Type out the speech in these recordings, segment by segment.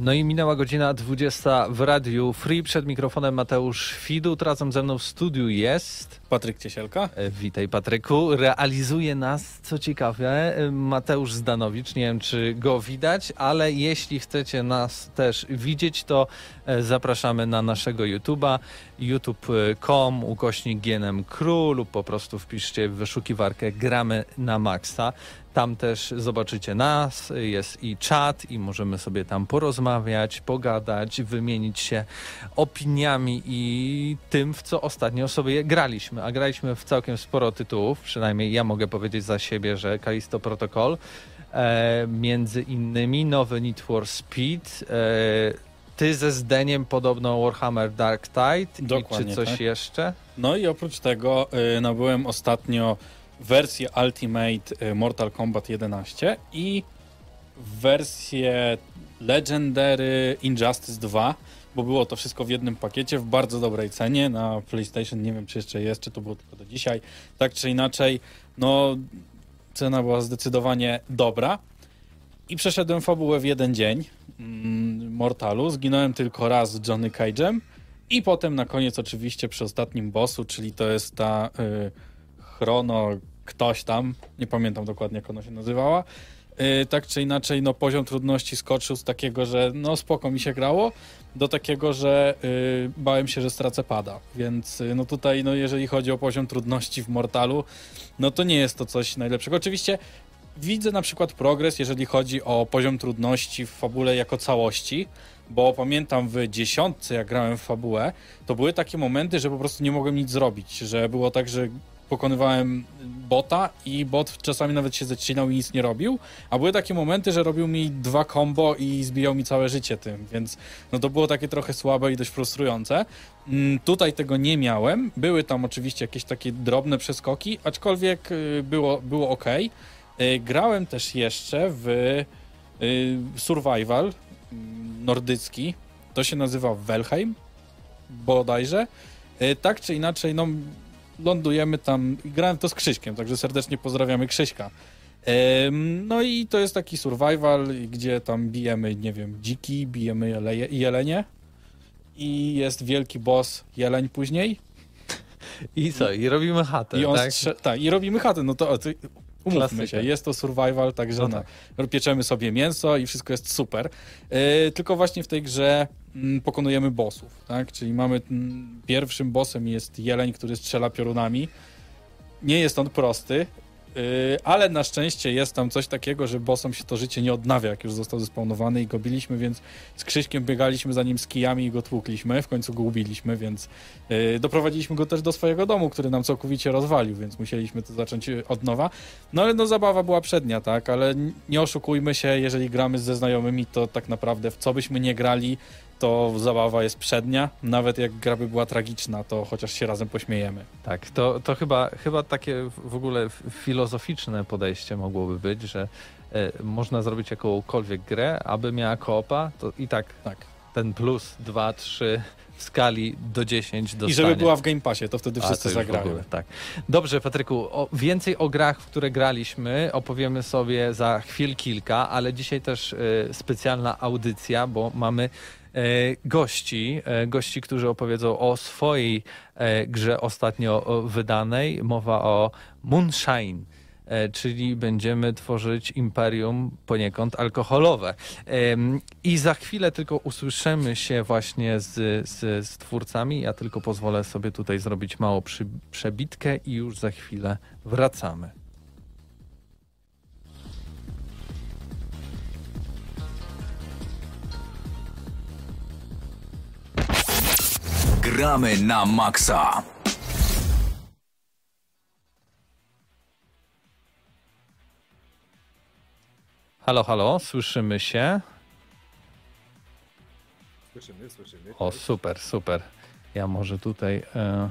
No i minęła godzina 20 w Radiu Free. Przed mikrofonem Mateusz Fidut. Razem ze mną w studiu jest... Patryk Ciesielka. E, Witaj Patryku. Realizuje nas, co ciekawe, e, Mateusz Zdanowicz. Nie wiem, czy go widać, ale jeśli chcecie nas też widzieć, to e, zapraszamy na naszego YouTube'a youtube.com ukośnik GNM Crew lub po prostu wpiszcie w wyszukiwarkę Gramy na Maxa. Tam też zobaczycie nas, jest i czat i możemy sobie tam porozmawiać, pogadać, wymienić się opiniami i tym, w co ostatnio sobie graliśmy. A graliśmy w całkiem sporo tytułów, przynajmniej ja mogę powiedzieć za siebie, że Kalisto Protocol, e, między innymi nowy Need for Speed, e, ty ze Zdeniem podobno Warhammer Dark Tide Dokładnie, i czy coś tak. jeszcze? No i oprócz tego y, nabyłem ostatnio wersję Ultimate y, Mortal Kombat 11 i wersję Legendary Injustice 2, bo było to wszystko w jednym pakiecie w bardzo dobrej cenie na PlayStation. Nie wiem, czy jeszcze jest, czy to było tylko do dzisiaj. Tak czy inaczej, no cena była zdecydowanie dobra. I przeszedłem fabułę w jeden dzień mm, Mortalu. Zginąłem tylko raz z Johnny Cage'em. I potem na koniec oczywiście przy ostatnim bossu, czyli to jest ta y, chrono ktoś tam, nie pamiętam dokładnie jak ona się nazywała. Y, tak czy inaczej, no poziom trudności skoczył z takiego, że no spoko mi się grało, do takiego, że y, bałem się, że stracę pada. Więc y, no tutaj, no jeżeli chodzi o poziom trudności w Mortalu, no to nie jest to coś najlepszego. Oczywiście widzę na przykład progres, jeżeli chodzi o poziom trudności w fabule jako całości, bo pamiętam w dziesiątce, jak grałem w fabułę, to były takie momenty, że po prostu nie mogłem nic zrobić, że było tak, że pokonywałem bota i bot czasami nawet się zacinał i nic nie robił, a były takie momenty, że robił mi dwa combo i zbijał mi całe życie tym, więc no to było takie trochę słabe i dość frustrujące. Mm, Tutaj tego nie miałem, były tam oczywiście jakieś takie drobne przeskoki, aczkolwiek y, było, było ok. Grałem też jeszcze w y, survival mm, nordycki, to się nazywa Welheim bodajże. Y, Tak czy inaczej, no lądujemy tam, grałem to z Krzyśkiem, także serdecznie pozdrawiamy Krzyśka. No i to jest taki survival, gdzie tam bijemy, nie wiem, dziki, bijemy jeleje, jelenie i jest wielki boss jeleń później I co? I robimy chatę, i on tak? strze- tak, i robimy chatę, no to, to umówmy Klasyka. się, jest to survival, także No no, tak. pieczemy sobie mięso i wszystko jest super. Yy, tylko właśnie w tej grze mm, pokonujemy bossów, tak? Czyli mamy mm, pierwszym bossem jest jeleń, który strzela piorunami. Nie jest on prosty, ale na szczęście jest tam coś takiego, że bossom się to życie nie odnawia, jak już został zespawnowany i go biliśmy, więc z Krzyśkiem biegaliśmy za nim z kijami i go tłukliśmy, w końcu go ubiliśmy, więc yy, doprowadziliśmy go też do swojego domu, który nam całkowicie rozwalił, więc musieliśmy to zacząć od nowa. No ale no zabawa była przednia, tak, ale nie oszukujmy się, jeżeli gramy ze znajomymi, to tak naprawdę w co byśmy nie grali, to zabawa jest przednia, nawet jak gra by była tragiczna, to chociaż się razem pośmiejemy. Tak, to, to chyba, chyba takie w ogóle filozoficzne podejście mogłoby być, że e, można zrobić jakąkolwiek grę, aby miała koopa, to i tak Tak. ten plus 2, 3 w skali do 10 dostanie. I żeby była w Game Passie, to wtedy A, wszyscy to w zagrają. ogóle, tak. Dobrze, Patryku, o, więcej o grach, w które graliśmy, opowiemy sobie za chwil kilka, ale dzisiaj też e, specjalna audycja, bo mamy gości, e, gości, którzy opowiedzą o swojej e, grze ostatnio wydanej. Mowa o Moonshine. e, czyli będziemy tworzyć imperium poniekąd alkoholowe. I za chwilę tylko usłyszymy się właśnie z, z, z twórcami. Ja tylko pozwolę sobie tutaj zrobić mało przy, przebitkę i już za chwilę wracamy. Gramy na maksa. Halo, halo, słyszymy się. Słyszymy, słyszymy. O, super, super. Ja może tutaj e,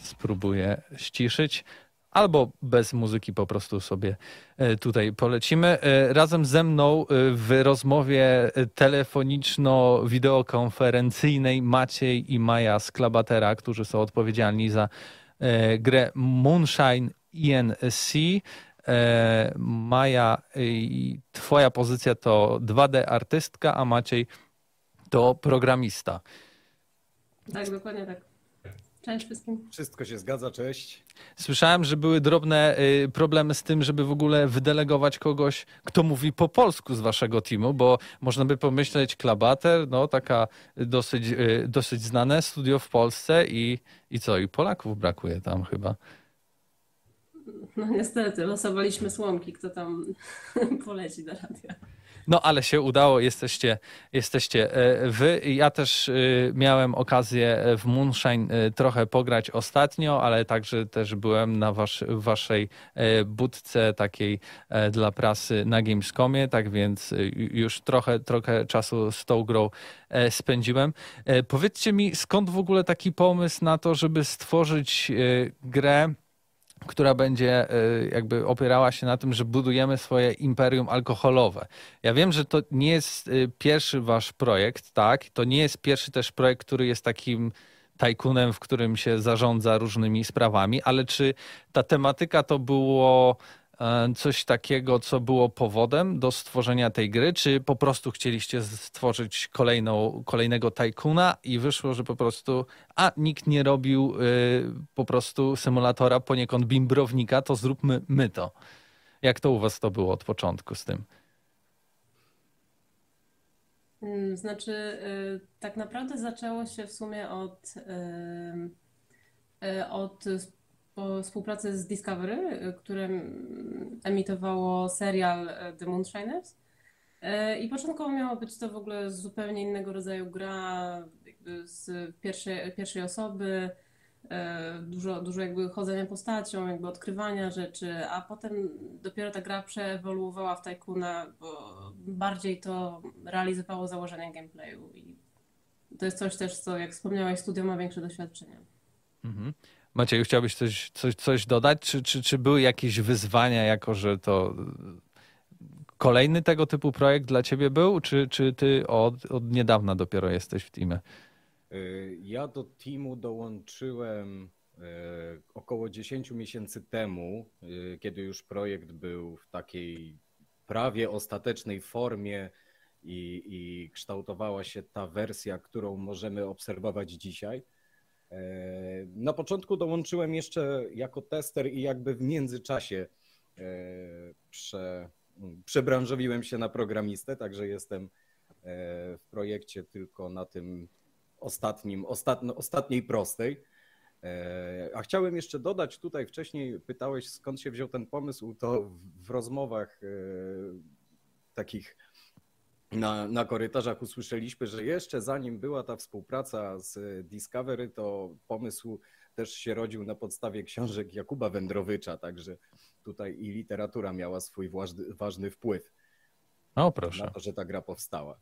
spróbuję ściszyć. Albo bez muzyki po prostu sobie e, tutaj polecimy. E, razem ze mną e, w rozmowie telefoniczno-wideokonferencyjnej Maciej i Maja Klabatera, którzy są odpowiedzialni za grę Moonshine ENC. E, Maja, twoja pozycja to 2D artystka, a Maciej to programista. Tak, dokładnie tak. Cześć wszystkim. Wszystko się zgadza, cześć. Słyszałem, że były drobne y, problemy z tym, żeby w ogóle wydelegować kogoś, kto mówi po polsku z waszego teamu, bo można by pomyśleć Klabater, no taka dosyć, y, dosyć znane studio w Polsce i, i co, i Polaków brakuje tam chyba. No niestety, losowaliśmy słomki, kto tam poleci do radia. No ale się udało, jesteście, jesteście e, wy. Ja też e, miałem okazję w Moonshine e, trochę pograć ostatnio, ale także też byłem na wasz, w waszej e, budce takiej e, dla prasy na Gamescomie, tak więc e, już trochę, trochę czasu z tą grą e, spędziłem. E, Powiedzcie mi, skąd w ogóle taki pomysł na to, żeby stworzyć e, grę, która będzie y, jakby opierała się na tym, że budujemy swoje imperium alkoholowe. Ja wiem, że to nie jest y, pierwszy wasz projekt, tak? To nie jest pierwszy też projekt, który jest takim tajkunem, w którym się zarządza różnymi sprawami, ale czy ta tematyka to było e, coś takiego, co było powodem do stworzenia tej gry, czy po prostu chcieliście stworzyć kolejną, kolejnego tajkuna i wyszło, że po prostu, a nikt nie robił y, po prostu symulatora poniekąd bimbrownika, to zróbmy my to. Jak to u was to było od początku z tym? Mm, Znaczy, y, tak naprawdę zaczęło się w sumie od, y, od współpracy z Discovery, y, które emitowało serial y, The Moonshiners. Y, I początkowo miało być to w ogóle zupełnie innego rodzaju gra, z pierwszej, pierwszej osoby, dużo, dużo jakby chodzenia postacią, jakby odkrywania rzeczy, a potem dopiero ta gra przeewoluowała w Tycoona, bo bardziej to realizowało założenia gameplayu i to jest coś też, co jak wspomniałeś, studio ma większe doświadczenie. Mhm. Macieju, chciałbyś coś, coś, coś dodać? Czy, czy, czy były jakieś wyzwania, jako że to kolejny tego typu projekt dla ciebie był, czy, czy ty od, od niedawna dopiero jesteś w teamie? Y, Ja do teamu dołączyłem y, około 10 miesięcy temu, y, kiedy już projekt był w takiej prawie ostatecznej formie i, i kształtowała się ta wersja, którą możemy obserwować dzisiaj. E, Na początku dołączyłem jeszcze jako tester i jakby w międzyczasie e, prze, przebranżowiłem się na programistę, także jestem e, w projekcie tylko na tym ostatnim, ostatn, ostatniej prostej. A chciałem jeszcze dodać, tutaj wcześniej pytałeś, skąd się wziął ten pomysł, to w, rozmowach takich na, na korytarzach usłyszeliśmy, że jeszcze zanim była ta współpraca z Discovery, to pomysł też się rodził na podstawie książek Jakuba Wędrowycza, także tutaj i literatura miała swój ważny, wpływ No na proszę. to, że ta gra powstała.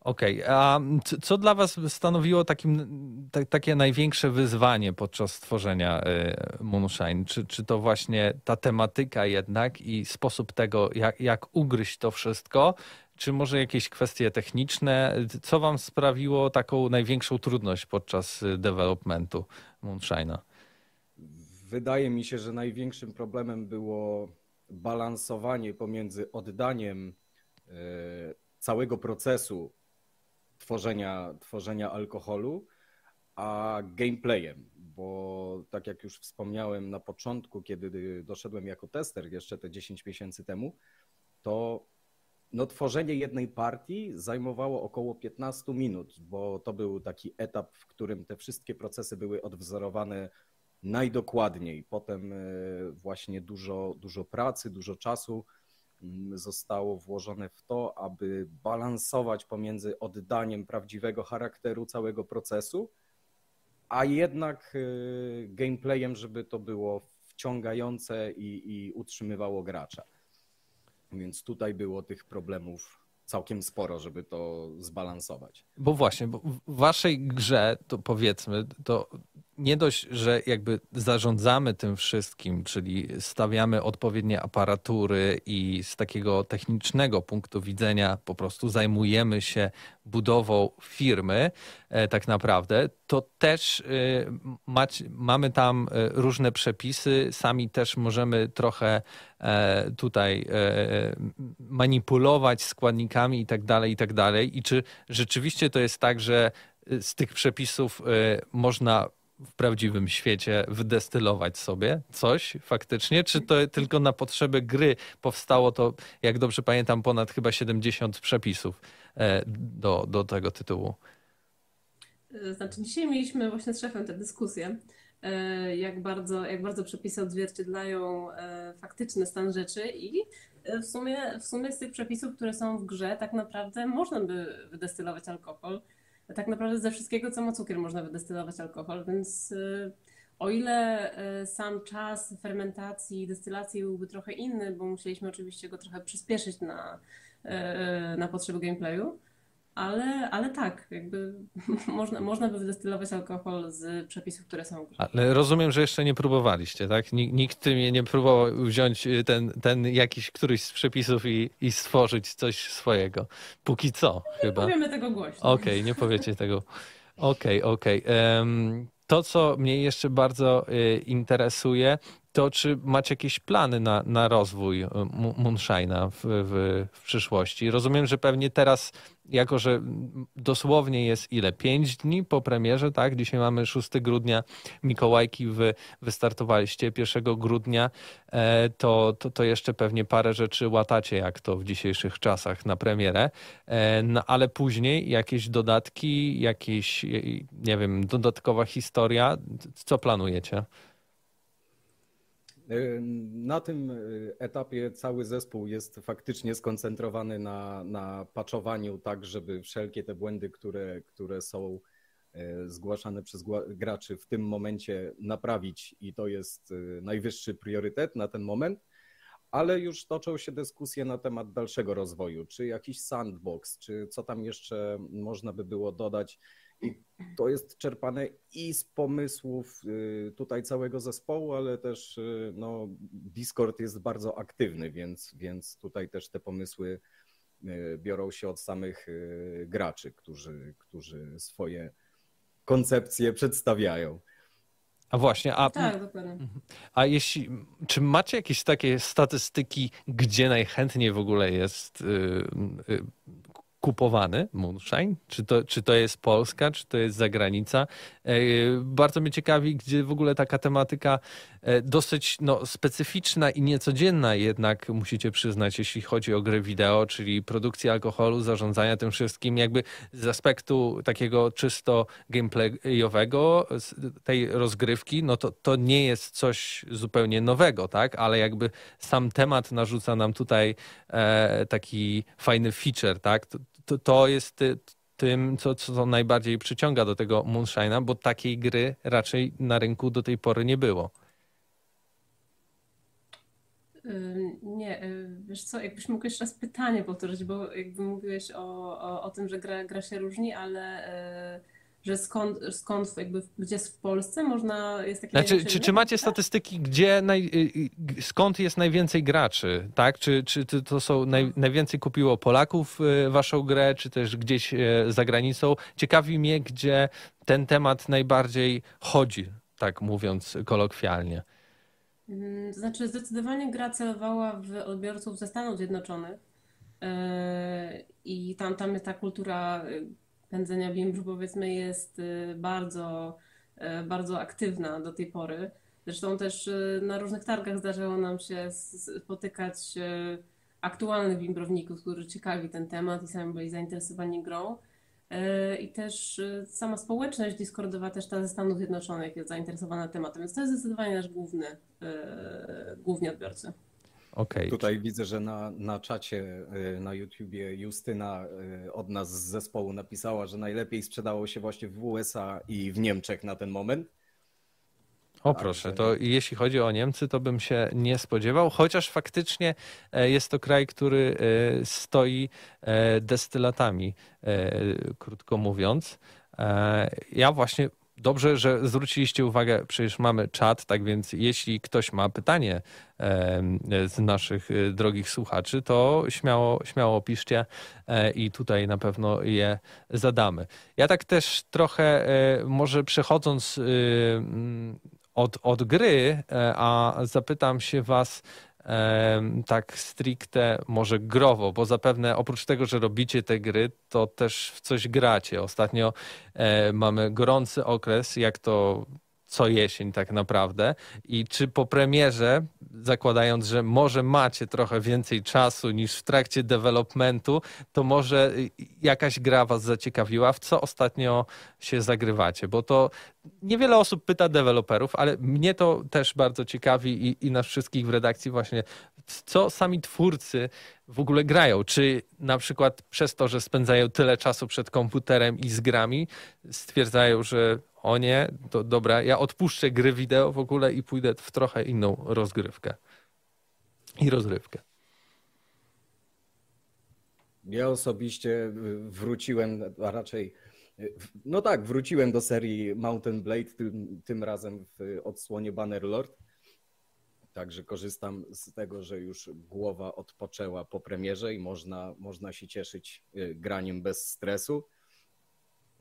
Okej, a c- co dla was stanowiło takim, ta, takie największe wyzwanie podczas tworzenia y, Moonshine? Czy, czy to właśnie ta tematyka jednak i sposób tego, jak, jak ugryźć to wszystko, czy może jakieś kwestie techniczne? Co wam sprawiło taką największą trudność podczas y, developmentu Moonshine'a? Wydaje mi się, że największym problemem było balansowanie pomiędzy oddaniem e, całego procesu tworzenia, tworzenia alkoholu, a gameplayem, bo tak jak już wspomniałem na początku, kiedy doszedłem jako tester jeszcze te 10 miesięcy temu, to no, tworzenie jednej partii zajmowało około 15 minut, bo to był taki etap, w którym te wszystkie procesy były odwzorowane najdokładniej. Potem e, właśnie dużo, dużo pracy, dużo czasu zostało włożone w to, aby balansować pomiędzy oddaniem prawdziwego charakteru całego procesu, a jednak e, gameplayem, żeby to było wciągające i, i utrzymywało gracza. Więc tutaj było tych problemów całkiem sporo, żeby to zbalansować. Bo właśnie, bo w waszej grze, to powiedzmy, to nie dość, że jakby zarządzamy tym wszystkim, czyli stawiamy odpowiednie aparatury i z takiego technicznego punktu widzenia po prostu zajmujemy się budową firmy e, tak naprawdę, to też e, mamy tam e, różne przepisy, sami też możemy trochę tutaj manipulować składnikami i tak dalej, i tak dalej. I czy rzeczywiście to jest tak, że z tych przepisów można w prawdziwym świecie wydestylować sobie coś faktycznie, czy to tylko na potrzeby gry powstało to, jak dobrze pamiętam, ponad chyba 70 przepisów e, do, do tego tytułu? E, znaczy, dzisiaj mieliśmy właśnie z szefem tę dyskusję, e, jak bardzo, jak bardzo przepisy odzwierciedlają faktyczny stan rzeczy i w sumie, w sumie z tych przepisów, które są w grze, tak naprawdę można by wydestylować alkohol tak naprawdę ze wszystkiego, co ma cukier, można wydestylować alkohol, więc y, o ile y, sam czas fermentacji, destylacji byłby trochę inny, bo musieliśmy oczywiście go trochę przyspieszyć na, y, na potrzeby gameplayu, ale, ale tak, jakby można, można by wydestylować alkohol z przepisów, które są. Ale rozumiem, że jeszcze nie próbowaliście, tak? Nikt mnie nie próbował wziąć y, ten, ten jakiś któryś z przepisów i, i stworzyć coś swojego. Póki co, nie chyba. Nie powiemy tego głośno. Okej, okay, nie powiecie tego. Okej, okay, okej. Okay. Um, to, co mnie jeszcze bardzo y, interesuje, to czy macie jakieś plany na, na rozwój y, Moonshine'a w, w, w przyszłości? Rozumiem, że pewnie teraz jako że dosłownie jest ile? Pięć dni po premierze, tak? Dzisiaj mamy 6 grudnia, Mikołajki wy wystartowaliście 1 grudnia, e, to, to, to jeszcze pewnie parę rzeczy łatacie, jak to w dzisiejszych czasach na premierę, e, no, ale później jakieś dodatki, jakieś, nie wiem, dodatkowa historia, co planujecie? Na tym y, etapie cały zespół jest faktycznie skoncentrowany na, na paczowaniu, tak żeby wszelkie te błędy, które, które są e, zgłaszane przez graczy w tym momencie naprawić i to jest najwyższy priorytet na ten moment, ale już toczą się dyskusje na temat dalszego rozwoju, czy jakiś sandbox, czy co tam jeszcze można by było dodać. I to jest czerpane i z pomysłów y, tutaj całego zespołu, ale też y, no, Discord jest bardzo aktywny, więc, więc tutaj też te pomysły y, biorą się od samych graczy, którzy, którzy swoje koncepcje przedstawiają. A właśnie, a, tak, dokładnie. a jeśli, czy macie jakieś takie statystyki, gdzie najchętniej w ogóle jest kupowany Moonshine? Czy to, czy to jest Polska, czy to jest zagranica? E, bardzo mnie ciekawi, gdzie w ogóle taka tematyka e, dosyć no, specyficzna i niecodzienna jednak musicie przyznać, jeśli chodzi o gry wideo, czyli produkcję alkoholu, zarządzania tym wszystkim, jakby z aspektu takiego czysto gameplayowego tej rozgrywki, no to, to nie jest coś zupełnie nowego, tak? Ale jakby sam temat narzuca nam tutaj e, taki fajny feature, tak? To, to jest tym, co, co najbardziej przyciąga do tego Moonshine'a, bo takiej gry raczej na rynku do tej pory nie było. Nie, y, wiesz co, jakbyś mógł jeszcze raz pytanie powtórzyć, bo jakby mówiłeś o, o, o tym, że gra, gra się różni, ale y, że skąd, skąd jakby, gdzie w Polsce można, jest takie... Znaczy, czy, czy macie statystyki, gdzie naj, y, y, skąd jest najwięcej graczy, tak? Czy, czy to są, naj, najwięcej kupiło Polaków y, waszą grę, czy też gdzieś za granicą? Ciekawi mnie, gdzie ten temat najbardziej chodzi, tak mówiąc kolokwialnie. Mm, znaczy, zdecydowanie gra celowała w odbiorców ze Stanów Zjednoczonych i tam, tam jest ta kultura pędzenia bimbru powiedzmy jest y, bardzo, y, bardzo aktywna do tej pory. Zresztą też y, na różnych targach zdarzało nam się spotykać aktualnych bimbrowników, którzy ciekawi ten temat i sami byli zainteresowani grą. I też sama społeczność Discordowa, też ta ze Stanów Zjednoczonych jest zainteresowana tematem, więc to jest zdecydowanie nasz główny, główni odbiorcy. Okay. Tutaj widzę, że na, na czacie y, na YouTubie Justyna y, od nas z zespołu napisała, że najlepiej sprzedało się właśnie w USA i w Niemczech na ten moment. O proszę, to jeśli chodzi o Niemcy, to bym się nie spodziewał, chociaż faktycznie e, jest to kraj, który e, stoi e, destylatami, krótko mówiąc. Ja właśnie Dobrze, że zwróciliście uwagę, przecież mamy czat, tak więc jeśli ktoś ma pytanie z naszych y, drogich słuchaczy, to śmiało, śmiało piszcie e, i tutaj na pewno je zadamy. Ja tak też trochę, e, może przechodząc y, od, od gry, e, a zapytam się Was, tak stricte może growo, bo zapewne oprócz tego, że robicie te gry, to też w coś gracie. Ostatnio e, mamy gorący okres, jak to co jesień tak naprawdę. I czy po premierze, zakładając, że może macie trochę więcej czasu niż w trakcie developmentu, to może jakaś gra was zaciekawiła, w co ostatnio się zagrywacie, bo to niewiele osób pyta deweloperów, ale mnie to też bardzo ciekawi i, i nas wszystkich w redakcji właśnie, co sami twórcy w ogóle grają. Czy na przykład przez to, że spędzają tyle czasu przed komputerem i z grami, stwierdzają, że o nie, to dobra, ja odpuszczę gry wideo w ogóle i pójdę w trochę inną rozgrywkę i rozrywkę. Ja osobiście wróciłem, a raczej, no tak, wróciłem do serii Mountain Blade, tym, tym razem w odsłonie Bannerlord. Także korzystam z tego, że już głowa odpoczęła po premierze i można, można się cieszyć y, graniem bez stresu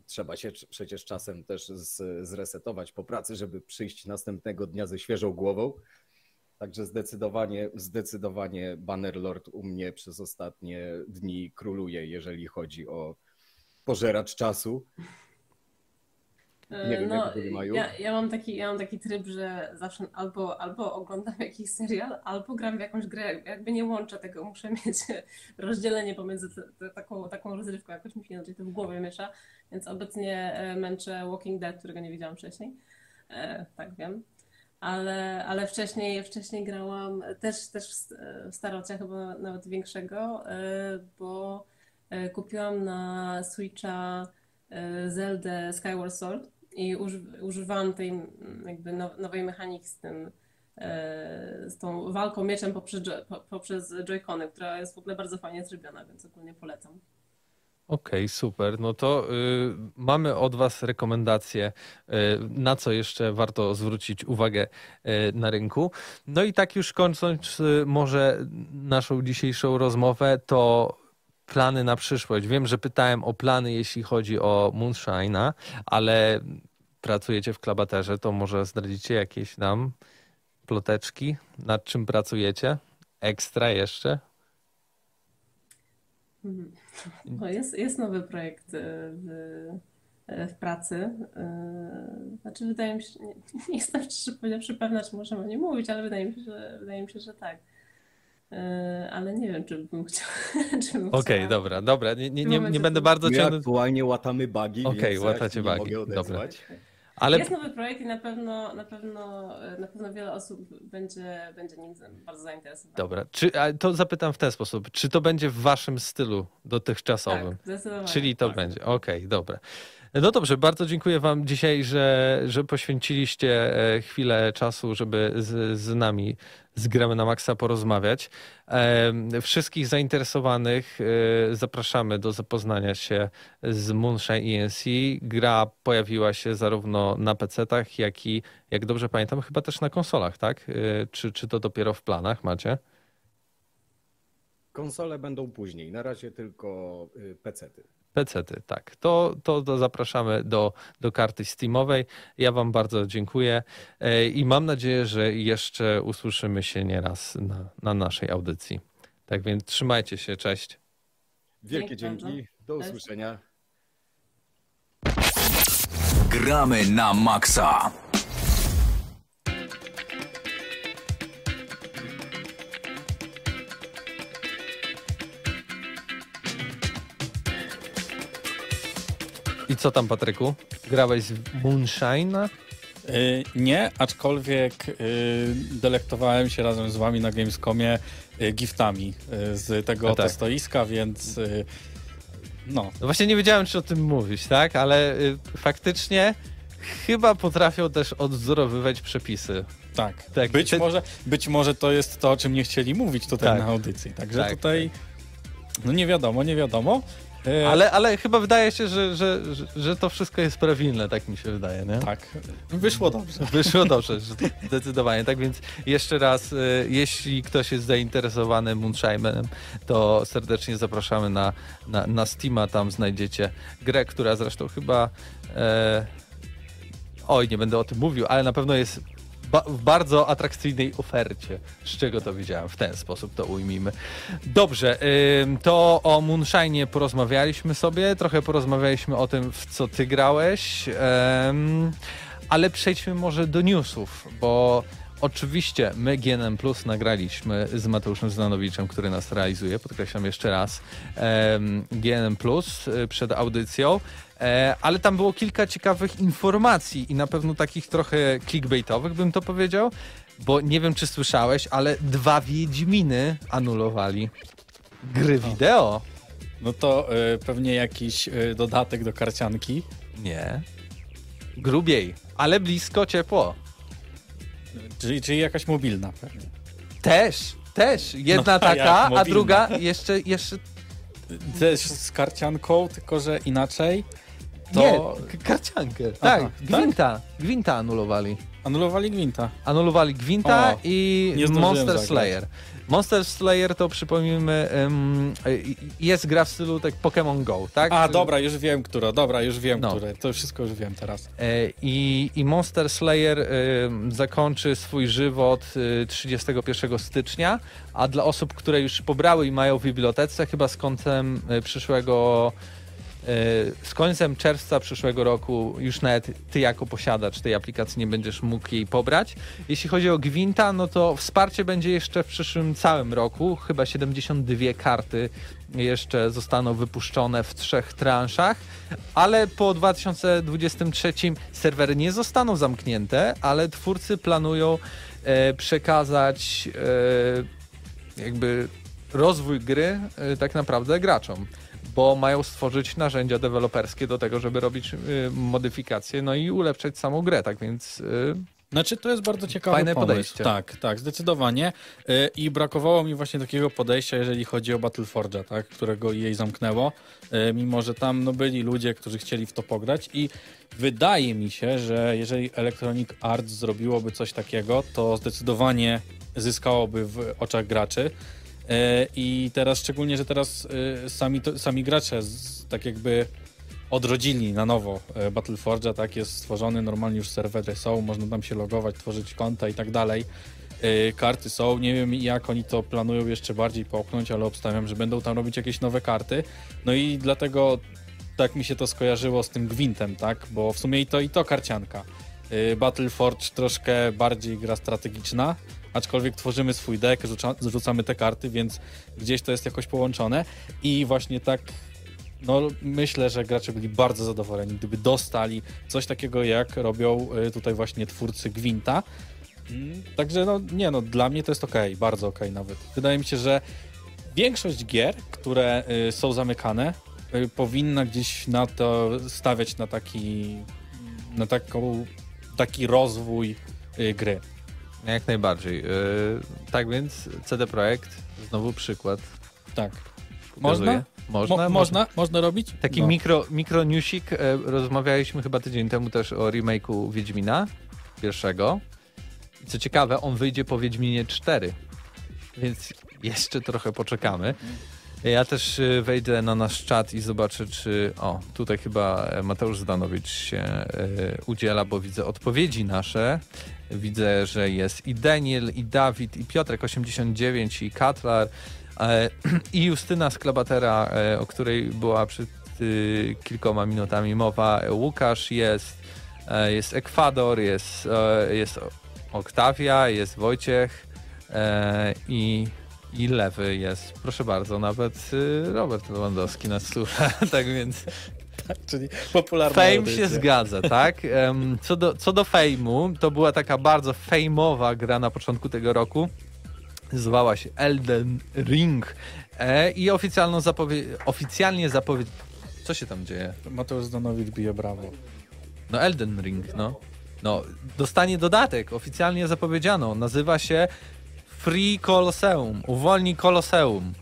trzeba się przecież czasem też z, zresetować po pracy, żeby przyjść następnego dnia ze świeżą głową. Także zdecydowanie, zdecydowanie Bannerlord u mnie przez ostatnie dni króluje, jeżeli chodzi o pożeracz czasu. Nie wiem, no, jak ja, ja, mam taki, ja mam taki tryb, że zawsze albo, albo oglądam jakiś serial, albo gram w jakąś grę. Jakby nie łączę tego, muszę mieć rozdzielenie pomiędzy te, te, taką, taką rozrywką. Jakoś mi się inaczej to w głowie miesza. Więc obecnie e, męczę Walking Dead, którego nie widziałam wcześniej. E, tak wiem. Ale, ale wcześniej, wcześniej grałam też, też w starocia, chyba nawet większego, e, bo kupiłam na Switcha Zelda Skyward Sword i używałam tej jakby nowej mechaniki z tym, z tą walką mieczem poprzez, poprzez joycony, która jest w ogóle bardzo fajnie zrobiona, więc ogólnie polecam. Okej, okay, super. No to y, mamy od Was rekomendacje, y, na co jeszcze warto zwrócić uwagę y, na rynku. No i tak już kończąc y, może naszą dzisiejszą rozmowę, to plany na przyszłość. Wiem, że pytałem o plany, jeśli chodzi o Moonshine'a, ale pracujecie w Klabaterze, to może zdradzicie jakieś nam ploteczki, nad czym pracujecie? Ekstra jeszcze? No jest, jest nowy projekt w, e, w pracy. E, znaczy, wydaje mi się, nie, nie jestem szczerze powiedziawszy pewna, czy możemy o nim mówić, ale wydaje mi się, że, wydaje mi się, że tak. Ale nie wiem, czy bym chciała. Okej, okay, dobra, dobra. Nie, nie, nie, nie będę bardzo ciągnąć. aktualnie łatamy bugi. Okej, okay, łatacie bugi. Dobra. Ale... Jest nowy projekt i na pewno, na pewno, na pewno wiele osób będzie, będzie nim bardzo zainteresowanych. Dobra, czy, to zapytam w ten sposób. Czy to będzie w waszym stylu dotychczasowym? Tak, zdecydowanie. Czyli to tak. będzie. Okej, okay, dobra. No dobrze, bardzo dziękuję Wam dzisiaj, że, że poświęciliście e, chwilę czasu, żeby z, z nami z Gramy na Maxa porozmawiać. Wszystkich zainteresowanych e, zapraszamy do zapoznania się z Moonshine ENC. Gra pojawiła się zarówno na PC-tach, jak i, jak dobrze pamiętam, chyba też na konsolach, tak? E, czy, czy to dopiero w planach macie? Konsole będą później, na razie tylko y, PC-ty. PC-ty, tak. To, to, to zapraszamy do, do karty Steamowej. Ja Wam bardzo dziękuję e, i mam nadzieję, że jeszcze usłyszymy się nieraz na, na naszej audycji. Tak więc trzymajcie się, cześć. Wielkie dzięki, do usłyszenia. Gramy na maksa. Co tam, Patryku? Grałeś w Moonshine? Y, nie, aczkolwiek y, delektowałem się razem z wami na Gamescomie y, giftami y, z tego tak. testoiska, więc no, No właśnie nie wiedziałem, czy o tym mówić, tak? Ale faktycznie chyba potrafią też odwzorowywać przepisy. tak. Tak, być, te- może, być może to jest to, o czym nie chcieli mówić tutaj Tak. na audycji. Także Tak, tutaj no nie wiadomo, nie wiadomo. Y, Ale, ale chyba wydaje się, że, że, że, że to wszystko jest prawilne, tak mi się wydaje, nie? Tak, wyszło dobrze. Wyszło dobrze, zdecydowanie. Tak więc jeszcze raz, y, jeśli ktoś jest zainteresowany Moonshine'em, to serdecznie zapraszamy na, na, na Steama. Tam znajdziecie grę, która zresztą chyba. E, oj, nie będę o tym mówił, ale na pewno jest ba w bardzo atrakcyjnej ofercie. Z czego to widziałem? W ten sposób to ujmijmy. Dobrze, ym, to o Moonshine'ie porozmawialiśmy sobie, trochę porozmawialiśmy o tym, w co ty grałeś, em, ale przejdźmy może do newsów, bo oczywiście my GNM Plus nagraliśmy z Mateuszem Znanowiczem, który nas realizuje, podkreślam jeszcze raz, GNM Plus y, przed audycją. E, ale tam było kilka ciekawych informacji i na pewno takich trochę clickbaitowych, bym to powiedział, bo nie wiem, czy słyszałeś, ale dwa Wiedźminy anulowali. Gry wideo? No to y, pewnie jakiś y, dodatek do karcianki. Nie. Grubiej, ale blisko, ciepło. Czyli, czyli jakaś mobilna pewnie. Też, też. Jedna No, taka, a druga jeszcze, jeszcze Też z karcianką, tylko że inaczej. To nie, k- karciankę. Tak, Aha, Gwinta. Gwinta anulowali. anulowali Gwinta. Anulowali Gwinta O, i Monster zagrać. Slayer. Monster Slayer to przypomnijmy, y, jest gra w stylu tak Pokémon Go, tak? A, dobra, już wiem, która, dobra, już wiem, No. które. To wszystko już wiem teraz. E, I, I Monster Slayer em, zakończy swój żywot y, 31 stycznia, a dla osób, które już pobrały i mają w bibliotece, chyba z końcem y, przyszłego y, z końcem czerwca przyszłego roku już nawet ty jako posiadacz tej aplikacji nie będziesz mógł jej pobrać. Jeśli chodzi o Gwinta, no to wsparcie będzie jeszcze w przyszłym całym roku. Chyba 72 karty jeszcze zostaną wypuszczone w trzech transzach, ale po 2023 serwery nie zostaną zamknięte, ale twórcy planują e, przekazać e, jakby rozwój gry e, tak naprawdę graczom, bo mają stworzyć narzędzia deweloperskie do tego, żeby robić e, modyfikacje, no i ulepszać samą grę, tak więc e, Znaczy, to jest bardzo ciekawe Fajne pomysł. podejście. Tak, tak, zdecydowanie. Y, I brakowało mi właśnie takiego podejścia, jeżeli chodzi o Battleforge'a, tak, którego jej zamknęło, Y, mimo że tam no, byli ludzie, którzy chcieli w to pograć i wydaje mi się, że jeżeli Electronic Arts zrobiłoby coś takiego, to zdecydowanie zyskałoby w oczach graczy. Y, I teraz, szczególnie, że teraz y, sami, sami gracze z, tak jakby odrodzili na nowo e, Battleforge'a, tak, jest stworzony, normalnie już serwery są, można tam się logować, tworzyć konta i tak dalej. E, Karty są, nie wiem jak oni to planują jeszcze bardziej popchnąć, ale obstawiam, że będą tam robić jakieś nowe karty. No i dlatego tak mi się to skojarzyło z tym Gwintem, tak, bo w sumie i to i to karcianka. E, Battleforge troszkę bardziej gra strategiczna, aczkolwiek tworzymy swój deck, rzuca, rzucamy te karty, więc gdzieś to jest jakoś połączone i właśnie tak no myślę, że gracze byli bardzo zadowoleni, gdyby dostali coś takiego, jak robią y, tutaj właśnie twórcy Gwinta. Mm, Także no nie no, dla mnie to jest okej, bardzo okej nawet. Wydaje mi się, że większość gier, które y, są zamykane, y, powinna gdzieś na to stawiać na taki na taką, taki rozwój gry. Jak najbardziej. E, tak więc CD Projekt, znowu przykład. Tak. pokazuje. Można? Można, Mo- można? Można robić? Taki No. mikro, mikro newsik. E, rozmawialiśmy chyba tydzień temu też o remake'u Wiedźmina pierwszego. I co ciekawe, on wyjdzie po Wiedźminie 4. Więc jeszcze trochę poczekamy. Ja też e, wejdę na nasz czat i zobaczę, czy. O, tutaj chyba Mateusz Zdanowicz się udziela, bo widzę odpowiedzi nasze. Widzę, że jest i Daniel, i Dawid, i Piotrek 89, i Katlar, e, i Justyna z Klabatera, e, o której była przed y, kilkoma minutami mowa. Łukasz jest, e, jest Ekwador, jest, jest Oktawia, jest Wojciech i, i Lewy jest, proszę bardzo, nawet y, Robert Lewandowski nas słucha, tak więc Czyli popularna Fame audycja. się zgadza, tak? Co do, co do Fame'u, to była taka bardzo fejmowa gra na początku tego roku. Zwała się Elden Ring e, i oficjalną zapowie- oficjalnie zapowiedź... Co się tam dzieje? Mateusz Zdanowicz bije brawo. No Elden Ring, no. No, dostanie dodatek, oficjalnie zapowiedziano. Nazywa się Free Colosseum, uwolnij Colosseum.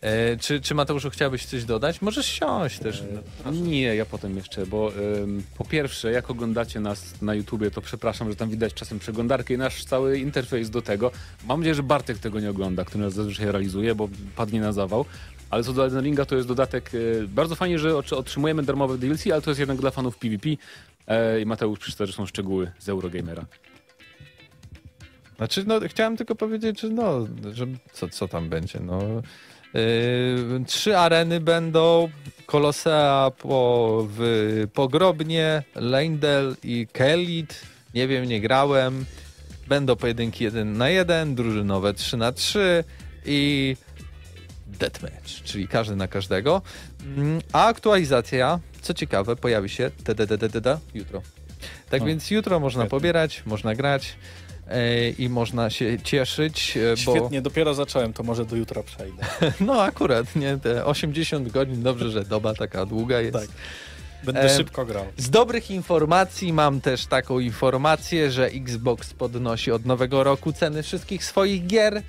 E, czy, czy Mateuszu chciałbyś coś dodać? Możesz siąść też. No. Nie, ja potem jeszcze, bo ym, po pierwsze, jak oglądacie nas na YouTubie, to przepraszam, że tam widać czasem przeglądarkę i nasz cały interfejs do tego. Mam nadzieję, że Bartek tego nie ogląda, który nas zazwyczaj realizuje, bo padnie na zawał. Ale co do Elden Ringa, to jest dodatek. y, bardzo fajnie, że otr- otrzymujemy darmowe DLC, ale to jest jednak dla fanów PvP. E, I Mateusz przeczyta, że są szczegóły z Eurogamera. Znaczy, no, chciałem tylko powiedzieć, że no, że co, co tam będzie, no. Yy, trzy areny będą, Kolosea po, w Pogrobnie, Leindel i Kelit. Nie wiem, nie grałem. Będą pojedynki 1 na 1, drużynowe 3 na 3 i deathmatch, czyli każdy na każdego. Mm, A aktualizacja, co ciekawe, pojawi się jutro. Tak więc jutro można pobierać, można grać e, i można się cieszyć, e, bo Świetnie, dopiero zacząłem, to może do jutra przejdę. no akurat, nie, te 80 godzin, dobrze, że doba taka długa jest. Tak. Będę Em, szybko grał. Z dobrych informacji mam też taką informację, że Xbox podnosi od nowego roku ceny wszystkich swoich gier.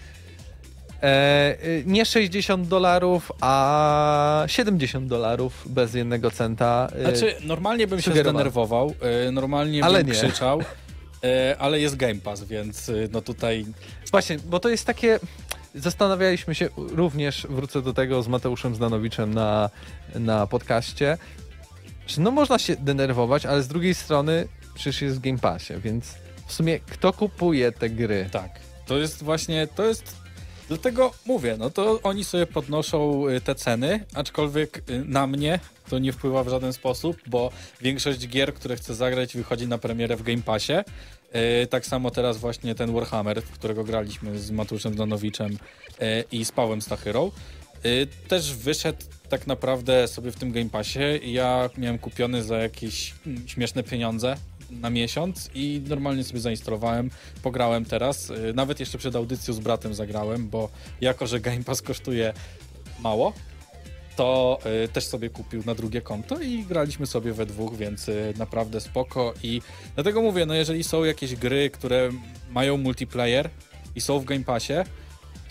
E, y, nie 60 dolarów, a 70 dolarów bez jednego centa. E, Znaczy, normalnie bym się zdenerwował, normalnie Ale bym nie. krzyczał, ale jest Game Pass, więc y, no tutaj Właśnie, bo to jest takie. Zastanawialiśmy się również, wrócę do tego z Mateuszem Zdanowiczem na, na podcaście, że no można się denerwować, ale z drugiej strony przecież jest w Game Passie, więc w sumie kto kupuje te gry? tak. To jest właśnie, to jest Dlatego mówię, no to oni sobie podnoszą y, te ceny, aczkolwiek y, na mnie to nie wpływa w żaden sposób, bo większość gier, które chcę zagrać, wychodzi na premierę w Game Passie. Y, Tak samo teraz właśnie ten Warhammer, w którego graliśmy z Matuszem Danowiczem i z Pawłem Stachyrą, też wyszedł tak naprawdę sobie w tym Game Passie. Ja miałem kupiony za jakieś mm, śmieszne pieniądze na miesiąc i normalnie sobie zainstalowałem, pograłem teraz. Y, Nawet jeszcze przed audycją z bratem zagrałem, bo jako, że Game Pass kosztuje mało, to y, też sobie kupił na drugie konto i graliśmy sobie we dwóch, więc y, naprawdę spoko i dlatego mówię, no jeżeli są jakieś gry, które mają multiplayer i są w Game Passie,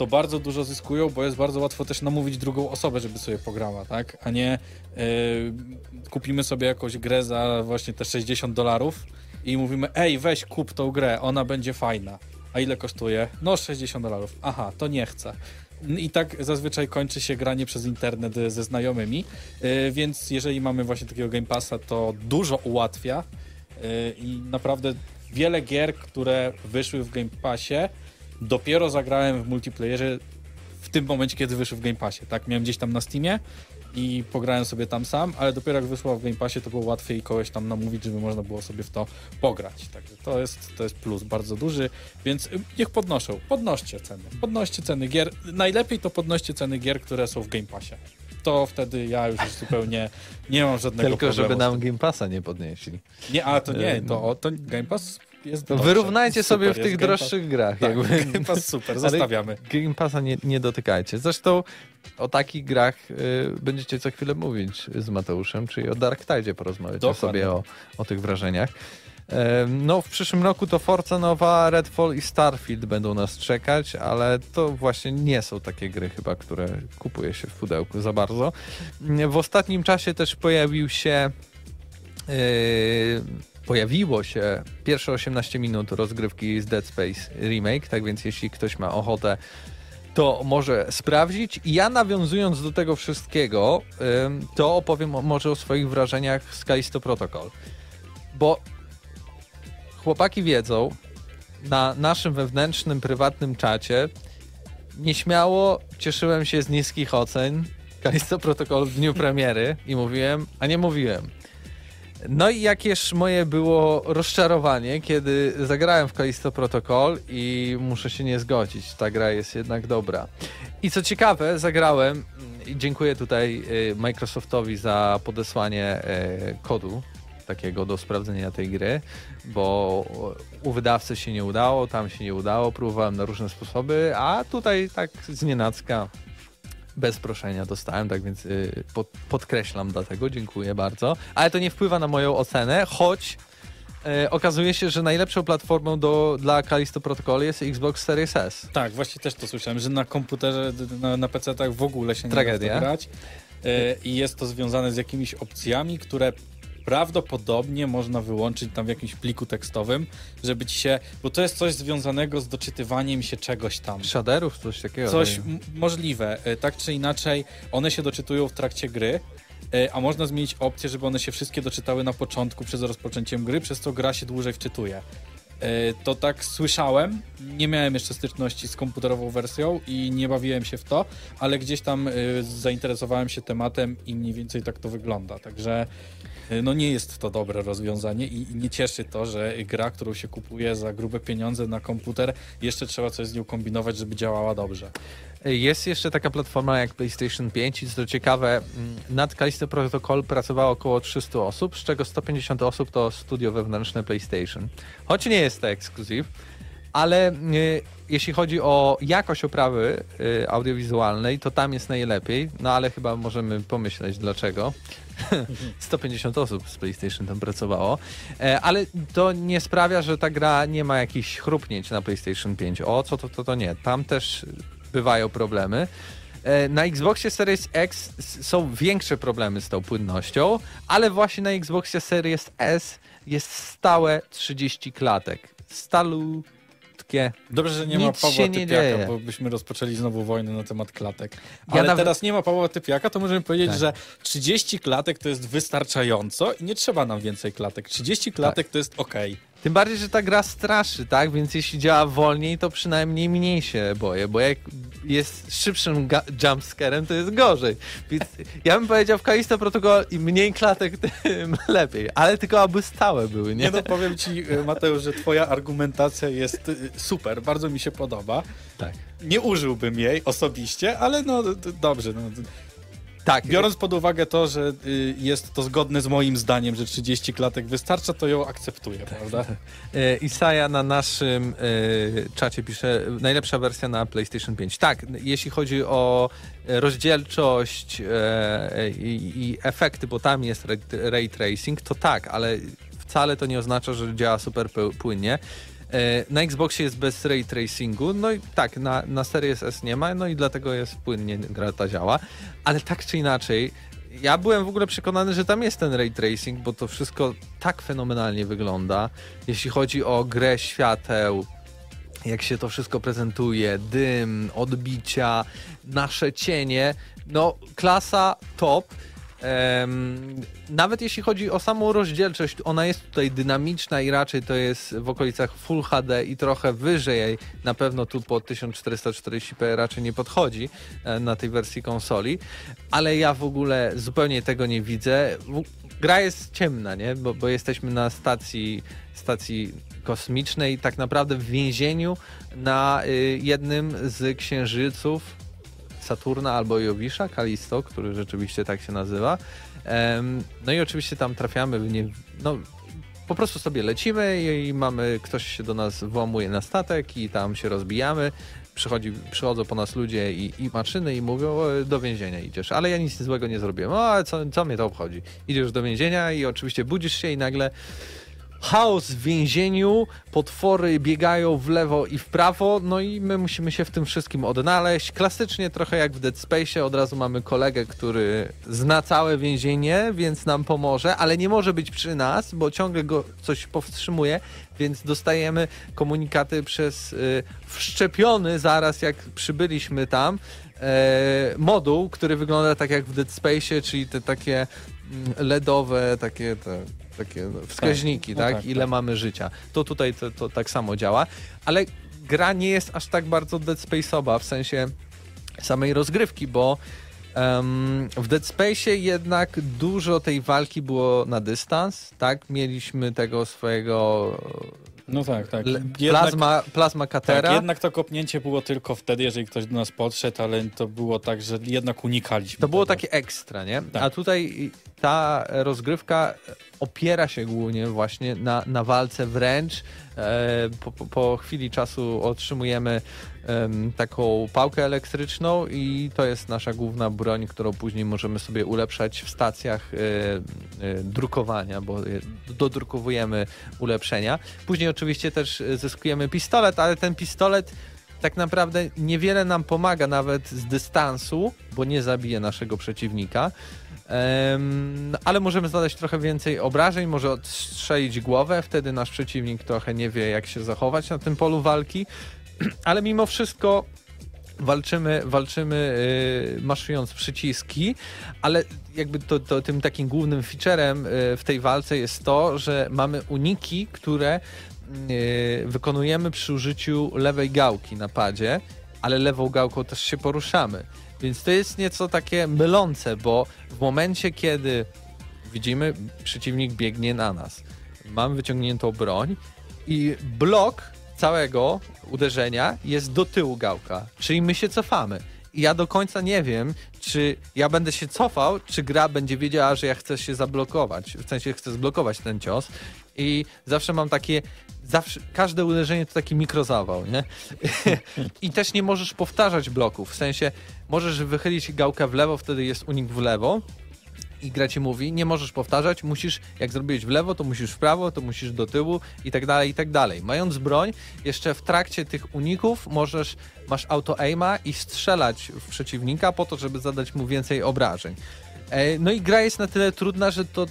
to bardzo dużo zyskują, bo jest bardzo łatwo też namówić drugą osobę, żeby sobie pograła, tak? A nie y, kupimy sobie jakąś grę za właśnie te 60 dolarów i mówimy, ej, weź kup tą grę, ona będzie fajna. A ile kosztuje? No 60 dolarów. Aha, to nie chcę. I tak zazwyczaj kończy się granie przez internet ze znajomymi, y, więc jeżeli mamy właśnie takiego Game Passa, to dużo ułatwia y, i naprawdę wiele gier, które wyszły w Game Passie, dopiero zagrałem w multiplayerze w tym momencie, kiedy wyszły w Game Passie, tak? Miałem gdzieś tam na Steamie i pograłem sobie tam sam, ale dopiero jak wyszło w Game Passie, to było łatwiej kogoś tam namówić, żeby można było sobie w to pograć. Także to jest, to jest plus bardzo duży, więc y, niech podnoszą, podnoście ceny, podnoście ceny gier. Najlepiej to podnoście ceny gier, które są w Game Passie. To wtedy ja już zupełnie nie mam żadnego Tylko problemu. żeby z nam. Game Passa nie podnieśli. Nie, a to nie, to, to Game Pass jest dobrze. wyrównajcie Super sobie w tych Pass. droższych grach. Tak, jakby. Game Pass super, Ale zostawiamy. Game Passa nie, nie dotykajcie. Zresztą o takich grach y, będziecie co chwilę mówić z Mateuszem, czyli o Dark Tide porozmawiać Dokładnie. sobie o, o tych wrażeniach. No, w przyszłym roku to Forza Nowa, Redfall i Starfield będą nas czekać, ale to właśnie nie są takie gry chyba, które kupuje się w pudełku za bardzo. W ostatnim czasie też pojawił się yy, pojawiło się pierwsze 18 minut rozgrywki z Dead Space Remake, tak więc jeśli ktoś ma ochotę to może sprawdzić. Ja nawiązując do tego wszystkiego, to opowiem może o swoich wrażeniach z Kalisto Protocol. Bo chłopaki wiedzą, na naszym wewnętrznym, prywatnym czacie nieśmiało cieszyłem się z niskich ocen Kalisto Protocol w dniu premiery i mówiłem, a nie mówiłem. No i jakież moje było rozczarowanie, kiedy zagrałem w Kalisto Protocol i muszę się nie zgodzić, ta gra jest jednak dobra. I co ciekawe, zagrałem i dziękuję tutaj y, Microsoftowi za podesłanie y, kodu takiego do sprawdzenia tej gry, bo u wydawcy się nie udało, tam się nie udało, próbowałem na różne sposoby, a tutaj tak z nienacka bez proszenia dostałem, tak więc y, pod, podkreślam dlatego, dziękuję bardzo. Ale to nie wpływa na moją ocenę, choć y, okazuje się, że najlepszą platformą do, dla Callisto Protocol jest Xbox Series S. Tak, właśnie też to słyszałem, że na komputerze, na, na PC-tach w ogóle się nie Tragedia. da grać. E, I jest to związane z jakimiś opcjami, które prawdopodobnie można wyłączyć tam w jakimś pliku tekstowym, żeby ci się, bo to jest coś związanego z doczytywaniem się czegoś tam. Shaderów, coś takiego. Coś tak. możliwe. E, Tak czy inaczej, one się doczytują w trakcie gry, e, a można zmienić opcję, żeby one się wszystkie doczytały na początku przed rozpoczęciem gry, przez co gra się dłużej wczytuje. E, To tak słyszałem, nie miałem jeszcze styczności z komputerową wersją i nie bawiłem się w to, ale gdzieś tam zainteresowałem się tematem i mniej więcej tak to wygląda. Także no nie jest to dobre rozwiązanie i nie cieszy to, że gra, którą się kupuje za grube pieniądze na komputer, jeszcze trzeba coś z nią kombinować, żeby działała dobrze. Jest jeszcze taka platforma jak PlayStation 5 i co ciekawe, mm, nad Callisto Protocol pracowało około 300 osób, z czego 150 osób to studio wewnętrzne PlayStation. Choć nie jest to ekskluzyw, ale y, jeśli chodzi o jakość oprawy y, audiowizualnej, to tam jest najlepiej, no ale chyba możemy pomyśleć dlaczego. 150 osób z PlayStation tam pracowało, e, ale to nie sprawia, że ta gra nie ma jakichś chrupnięć na PlayStation 5. O, co to, to, to nie. Tam też bywają problemy. E, Na Xboxie Series X są większe problemy z tą płynnością, ale właśnie na Xboxie Series S jest stałe 30 klatek. Stalutkie. Dobrze, że nie Nic ma Pawła się nie Typiaka, dzieje. bo byśmy rozpoczęli znowu wojnę na temat klatek. Ja Ale nawet- teraz nie ma Pawła Typiaka, to możemy powiedzieć, Tak. że 30 klatek to jest wystarczająco i nie trzeba nam więcej klatek. 30 klatek Tak. to jest ok. Tym bardziej, że ta gra straszy, tak? Więc jeśli działa wolniej, to przynajmniej mniej się boję, bo jak jest szybszym jumpscarem, to jest gorzej. Więc ja bym powiedział w Kalisto Protocol im mniej klatek, tym lepiej. Ale tylko aby stałe były, nie? Nie no, powiem ci, y, Mateusz, że twoja argumentacja jest y, super, bardzo mi się podoba. Tak. Nie użyłbym jej osobiście, ale no dobrze. No. Tak. Biorąc pod uwagę to, że y, jest to zgodne z moim zdaniem, że 30 klatek wystarcza, to ją akceptuję, prawda? E, Isaja na naszym e, czacie pisze najlepsza wersja na PlayStation 5. Tak, jeśli chodzi o e, rozdzielczość e, i, i efekty, bo tam jest ray, tracing, to tak, ale wcale to nie oznacza, że działa super pł- płynnie. E, Na Xboxie jest bez ray tracingu, no i tak, na, na Series S nie ma, no i dlatego jest płynnie gra ta działa, ale tak czy inaczej, ja byłem w ogóle przekonany, że tam jest ten ray tracing, bo to wszystko tak fenomenalnie wygląda. Jeśli chodzi o grę świateł, jak się to wszystko prezentuje, dym, odbicia, nasze cienie, no klasa top. Nawet jeśli chodzi o samą rozdzielczość, ona jest tutaj dynamiczna i raczej to jest w okolicach Full HD i trochę wyżej, na pewno tu po 1440p raczej nie podchodzi e, na tej wersji konsoli, ale ja w ogóle zupełnie tego nie widzę. Gra jest ciemna, nie? Bo, bo jesteśmy na stacji, stacji kosmicznej, tak naprawdę w więzieniu na y, jednym z księżyców Saturna albo Jowisza, Kalisto, który rzeczywiście tak się nazywa. No i oczywiście tam trafiamy w nie, no, po prostu sobie lecimy i, mamy, ktoś się do nas włamuje na statek i tam się rozbijamy. Przychodzi, przychodzą po nas ludzie i, i maszyny i mówią, do więzienia idziesz. Ale ja nic złego nie zrobiłem. O, co, co mnie to obchodzi? Idziesz do więzienia i oczywiście budzisz się i nagle chaos w więzieniu, potwory biegają w lewo i w prawo, no i my musimy się w tym wszystkim odnaleźć. Klasycznie trochę jak w Dead Space, od razu mamy kolegę, który zna całe więzienie, więc nam pomoże, ale nie może być przy nas, bo ciągle go coś powstrzymuje, więc dostajemy komunikaty przez y, wszczepiony zaraz jak przybyliśmy tam e, moduł, który wygląda tak jak w Dead Space, czyli te takie mm, LEDowe, takie te, takie no, wskaźniki, no tak? tak, Ile tak. mamy życia. To tutaj to, to tak samo działa, ale gra nie jest aż tak bardzo Dead Space'owa w sensie samej rozgrywki, bo Em, w Dead Space jednak dużo tej walki było na dystans, tak? Mieliśmy tego swojego No tak, tak. Jednak- plazma, plazma katera. Tak, jednak to kopnięcie było tylko wtedy, jeżeli ktoś do nas podszedł, ale to było tak, że jednak unikaliśmy. To było tego. takie ekstra, nie? Tak. A tutaj ta rozgrywka opiera się głównie właśnie na, na walce wręcz. E, po, po, po chwili czasu otrzymujemy em, taką pałkę elektryczną i to jest nasza główna broń, którą później możemy sobie ulepszać w stacjach e, e, drukowania, bo e, dodrukowujemy ulepszenia. Później oczywiście też zyskujemy pistolet, ale ten pistolet tak naprawdę niewiele nam pomaga nawet z dystansu, bo nie zabije naszego przeciwnika. Ale możemy zadać trochę więcej obrażeń, może odstrzelić głowę, wtedy nasz przeciwnik trochę nie wie, jak się zachować na tym polu walki. Ale mimo wszystko walczymy, walczymy yy, maszując przyciski, ale jakby to, to tym takim głównym featurem yy, w tej walce jest to, że mamy uniki, które yy, wykonujemy przy użyciu lewej gałki na padzie, ale lewą gałką też się poruszamy. Więc to jest nieco takie mylące, bo w momencie, kiedy widzimy, przeciwnik biegnie na nas, mam wyciągniętą broń i blok całego uderzenia jest do tyłu gałka, czyli my się cofamy. I ja do końca nie wiem, czy ja będę się cofał, czy gra będzie wiedziała, że ja chcę się zablokować, w sensie chcę zblokować ten cios. I zawsze mam takie, zawsze, każde uderzenie to taki mikrozawał, nie? I też nie możesz powtarzać bloków, w sensie możesz wychylić gałkę w lewo, wtedy jest unik w lewo, i gra ci mówi, nie możesz powtarzać, musisz, jak zrobiłeś w lewo, to musisz w prawo, to musisz do tyłu i tak dalej, i tak dalej. Mając broń, jeszcze w trakcie tych uników możesz, masz auto-aima i strzelać w przeciwnika po to, żeby zadać mu więcej obrażeń. E, No i gra jest na tyle trudna, że to,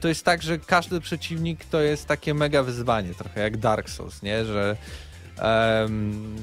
to jest tak, że każdy przeciwnik to jest takie mega wyzwanie, trochę jak Dark Souls, nie? Że em,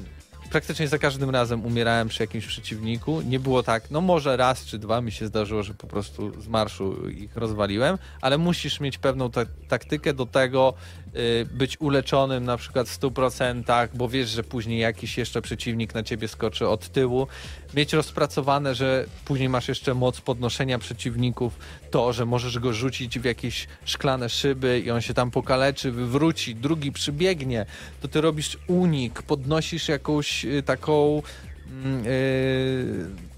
praktycznie za każdym razem umierałem przy jakimś przeciwniku. Nie było tak, no może raz czy dwa mi się zdarzyło, że po prostu z marszu ich rozwaliłem, ale musisz mieć pewną ta taktykę do tego, y, być uleczonym na przykład w 100%, bo wiesz, że później jakiś jeszcze przeciwnik na ciebie skoczy od tyłu. Mieć rozpracowane, że później masz jeszcze moc podnoszenia przeciwników, to, że możesz go rzucić w jakieś szklane szyby i on się tam pokaleczy, wywróci, drugi przybiegnie, to ty robisz unik, podnosisz jakąś y, taką mm, y,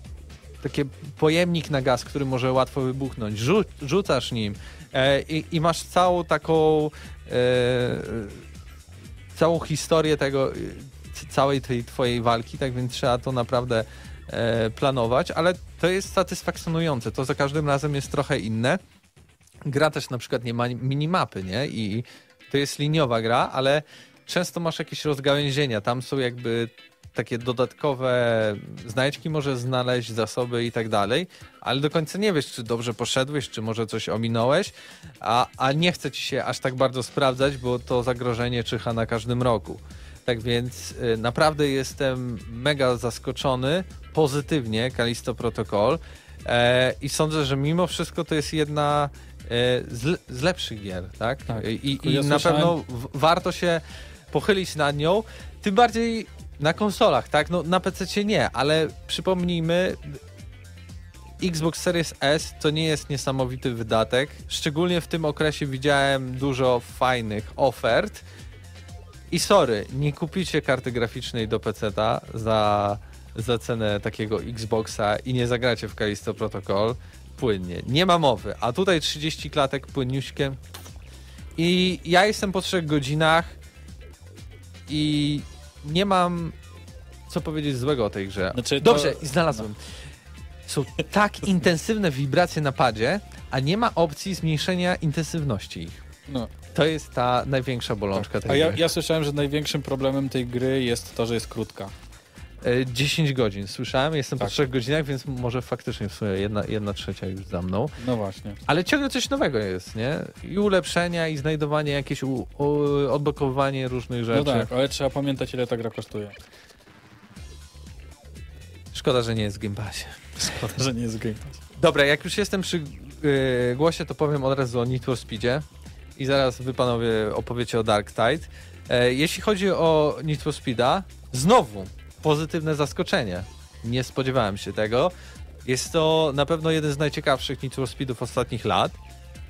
takie pojemnik na gaz, który może łatwo wybuchnąć, Rzu rzucasz nim e, i, masz całą taką e, całą historię tego, y, całej tej twojej walki, tak więc trzeba to naprawdę e, planować, ale to jest satysfakcjonujące, to za każdym razem jest trochę inne. Gra też na przykład nie ma minimapy, nie? I to jest liniowa gra, ale często masz jakieś rozgałęzienia, tam są jakby takie dodatkowe znajdźki możesz znaleźć, zasoby i tak dalej, ale do końca nie wiesz, czy dobrze poszedłeś, czy może coś ominąłeś, a, a nie chce ci się aż tak bardzo sprawdzać, bo to zagrożenie czyha na każdym roku. Tak więc y, naprawdę jestem mega zaskoczony pozytywnie Kalisto Protocol e, i sądzę, że mimo wszystko to jest jedna e, z, z lepszych gier, tak? Tak. I, i ja na słyszałem- pewno w, warto się pochylić nad nią, tym bardziej na konsolach, tak? No na PC nie, ale przypomnijmy, Xbox Series S to nie jest niesamowity wydatek. Szczególnie w tym okresie widziałem dużo fajnych ofert. I sorry, nie kupicie karty graficznej do PC-ta za, za cenę takiego Xboxa i nie zagracie w Callisto Protocol płynnie. Nie ma mowy. A tutaj 30 klatek płynniuśkiem. I ja jestem po 3 godzinach i nie mam co powiedzieć złego o tej grze. Znaczy, to- Dobrze, i znalazłem. Są tak intensywne wibracje na padzie, a nie ma opcji zmniejszenia intensywności ich. No. To jest ta największa bolączka tej A ja, gry. ja słyszałem, że największym problemem tej gry jest to, że jest krótka. E, 10 godzin słyszałem, jestem po Tak. 3 godzinach, więc może faktycznie w sumie jedna, jedna trzecia już za mną. No właśnie. Ale ciągle coś nowego jest, nie? I ulepszenia, i znajdowanie jakieś, u, u, odblokowywanie różnych rzeczy. No tak, ale trzeba pamiętać, ile ta gra kosztuje. Szkoda, że nie jest w Game Passie. Szkoda, że nie jest Game Pass. Dobra, jak już jestem przy yy, głosie, to powiem od razu o Need for Speedzie i zaraz wy panowie opowiecie o Dark Tide. E, jeśli chodzi o Need for Speeda, znowu pozytywne zaskoczenie. Nie spodziewałem się tego. Jest to na pewno jeden z najciekawszych Need for Speedów ostatnich lat.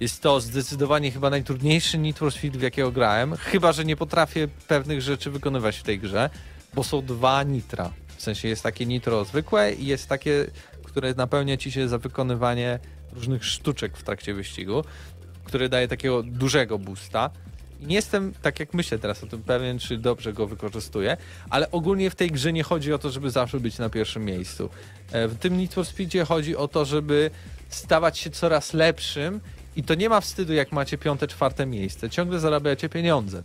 Jest to zdecydowanie chyba najtrudniejszy Need for Speed, w jakiego grałem. Chyba, że nie potrafię pewnych rzeczy wykonywać w tej grze, bo są dwa nitra. W sensie jest takie nitro zwykłe i jest takie, które napełnia ci się za wykonywanie różnych sztuczek w trakcie wyścigu, które daje takiego dużego boosta. Nie jestem, tak jak myślę teraz o tym pewien, czy dobrze go wykorzystuję, ale ogólnie w tej grze nie chodzi o to, żeby zawsze być na pierwszym miejscu. E, W tym Need for Speedzie chodzi o to, żeby stawać się coraz lepszym i to nie ma wstydu, jak macie piąte, czwarte miejsce. Ciągle zarabiacie pieniądze.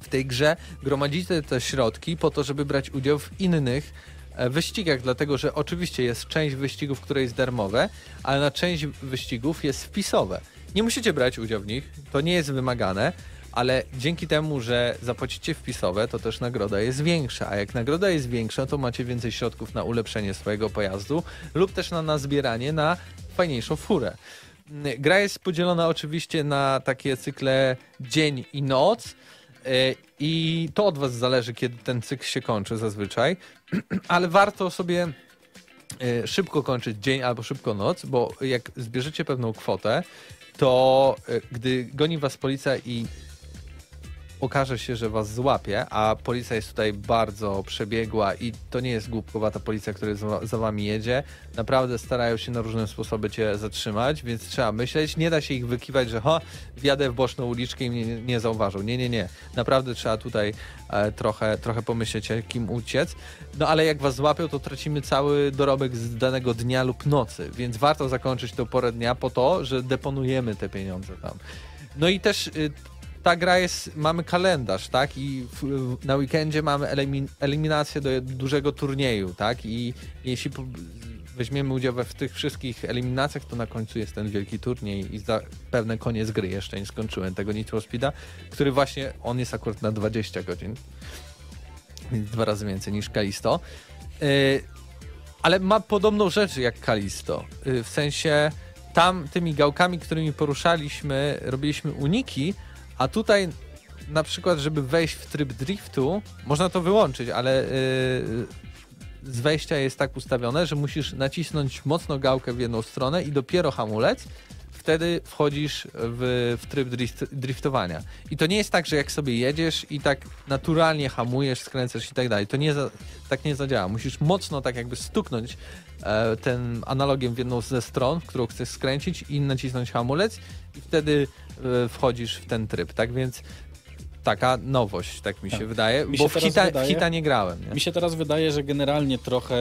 W tej grze gromadzicie te środki po to, żeby brać udział w innych e, wyścigach, dlatego że oczywiście jest część wyścigów, które jest darmowe, ale na część wyścigów jest wpisowe. Nie musicie brać udziału w nich, to nie jest wymagane, ale dzięki temu, że zapłacicie wpisowe, to też nagroda jest większa, a jak nagroda jest większa, to macie więcej środków na ulepszenie swojego pojazdu lub też na nazbieranie na fajniejszą furę. Mm, Gra jest podzielona oczywiście na takie cykle dzień i noc. e, I to od Was zależy, kiedy ten cykl się kończy zazwyczaj, ale warto sobie e, szybko kończyć dzień albo szybko noc, bo jak zbierzecie pewną kwotę, to e, gdy goni Was policja i okaże się, że was złapie, a policja jest tutaj bardzo przebiegła i to nie jest głupkowata policja, która za, wami jedzie. Naprawdę starają się na różne sposoby cię zatrzymać, więc trzeba myśleć. Nie da się ich wykiwać, że ho, wjadę w boczną uliczkę i mnie nie, zauważą. Nie, nie, nie. Naprawdę trzeba tutaj e, trochę, trochę pomyśleć, kim uciec. No ale jak was złapią, to tracimy cały dorobek z danego dnia lub nocy, więc warto zakończyć tę porę dnia po to, że deponujemy te pieniądze tam. No i też y, ta gra jest, mamy kalendarz, tak? I w, w, na weekendzie mamy elimin, eliminację do dużego turnieju, tak? I jeśli po, weźmiemy udział we w tych wszystkich eliminacjach, to na końcu jest ten wielki turniej i zapewne koniec gry. Jeszcze nie skończyłem tego Nitro Speeda, który właśnie, on jest akurat na 20 godzin. Więc dwa razy więcej niż Kalisto. Yy, ale ma podobną rzecz jak Kalisto. Yy, w sensie tam tymi gałkami, którymi poruszaliśmy, robiliśmy uniki, a tutaj na przykład, żeby wejść w tryb driftu, można to wyłączyć, ale yy, z wejścia jest tak ustawione, że musisz nacisnąć mocno gałkę w jedną stronę i dopiero hamulec, wtedy wchodzisz w, w tryb drift, driftowania. I to nie jest tak, że jak sobie jedziesz i tak naturalnie hamujesz, skręcasz i tak dalej. To nie za, tak nie zadziała. Musisz mocno tak jakby stuknąć e, ten analogiem w jedną ze stron, w którą chcesz skręcić i nacisnąć hamulec i wtedy e, wchodzisz w ten tryb. Tak więc taka nowość, tak mi się Tak. wydaje, Mi bo się w teraz hita, wydaje- w hita nie grałem. Nie? Mi się teraz wydaje, że generalnie trochę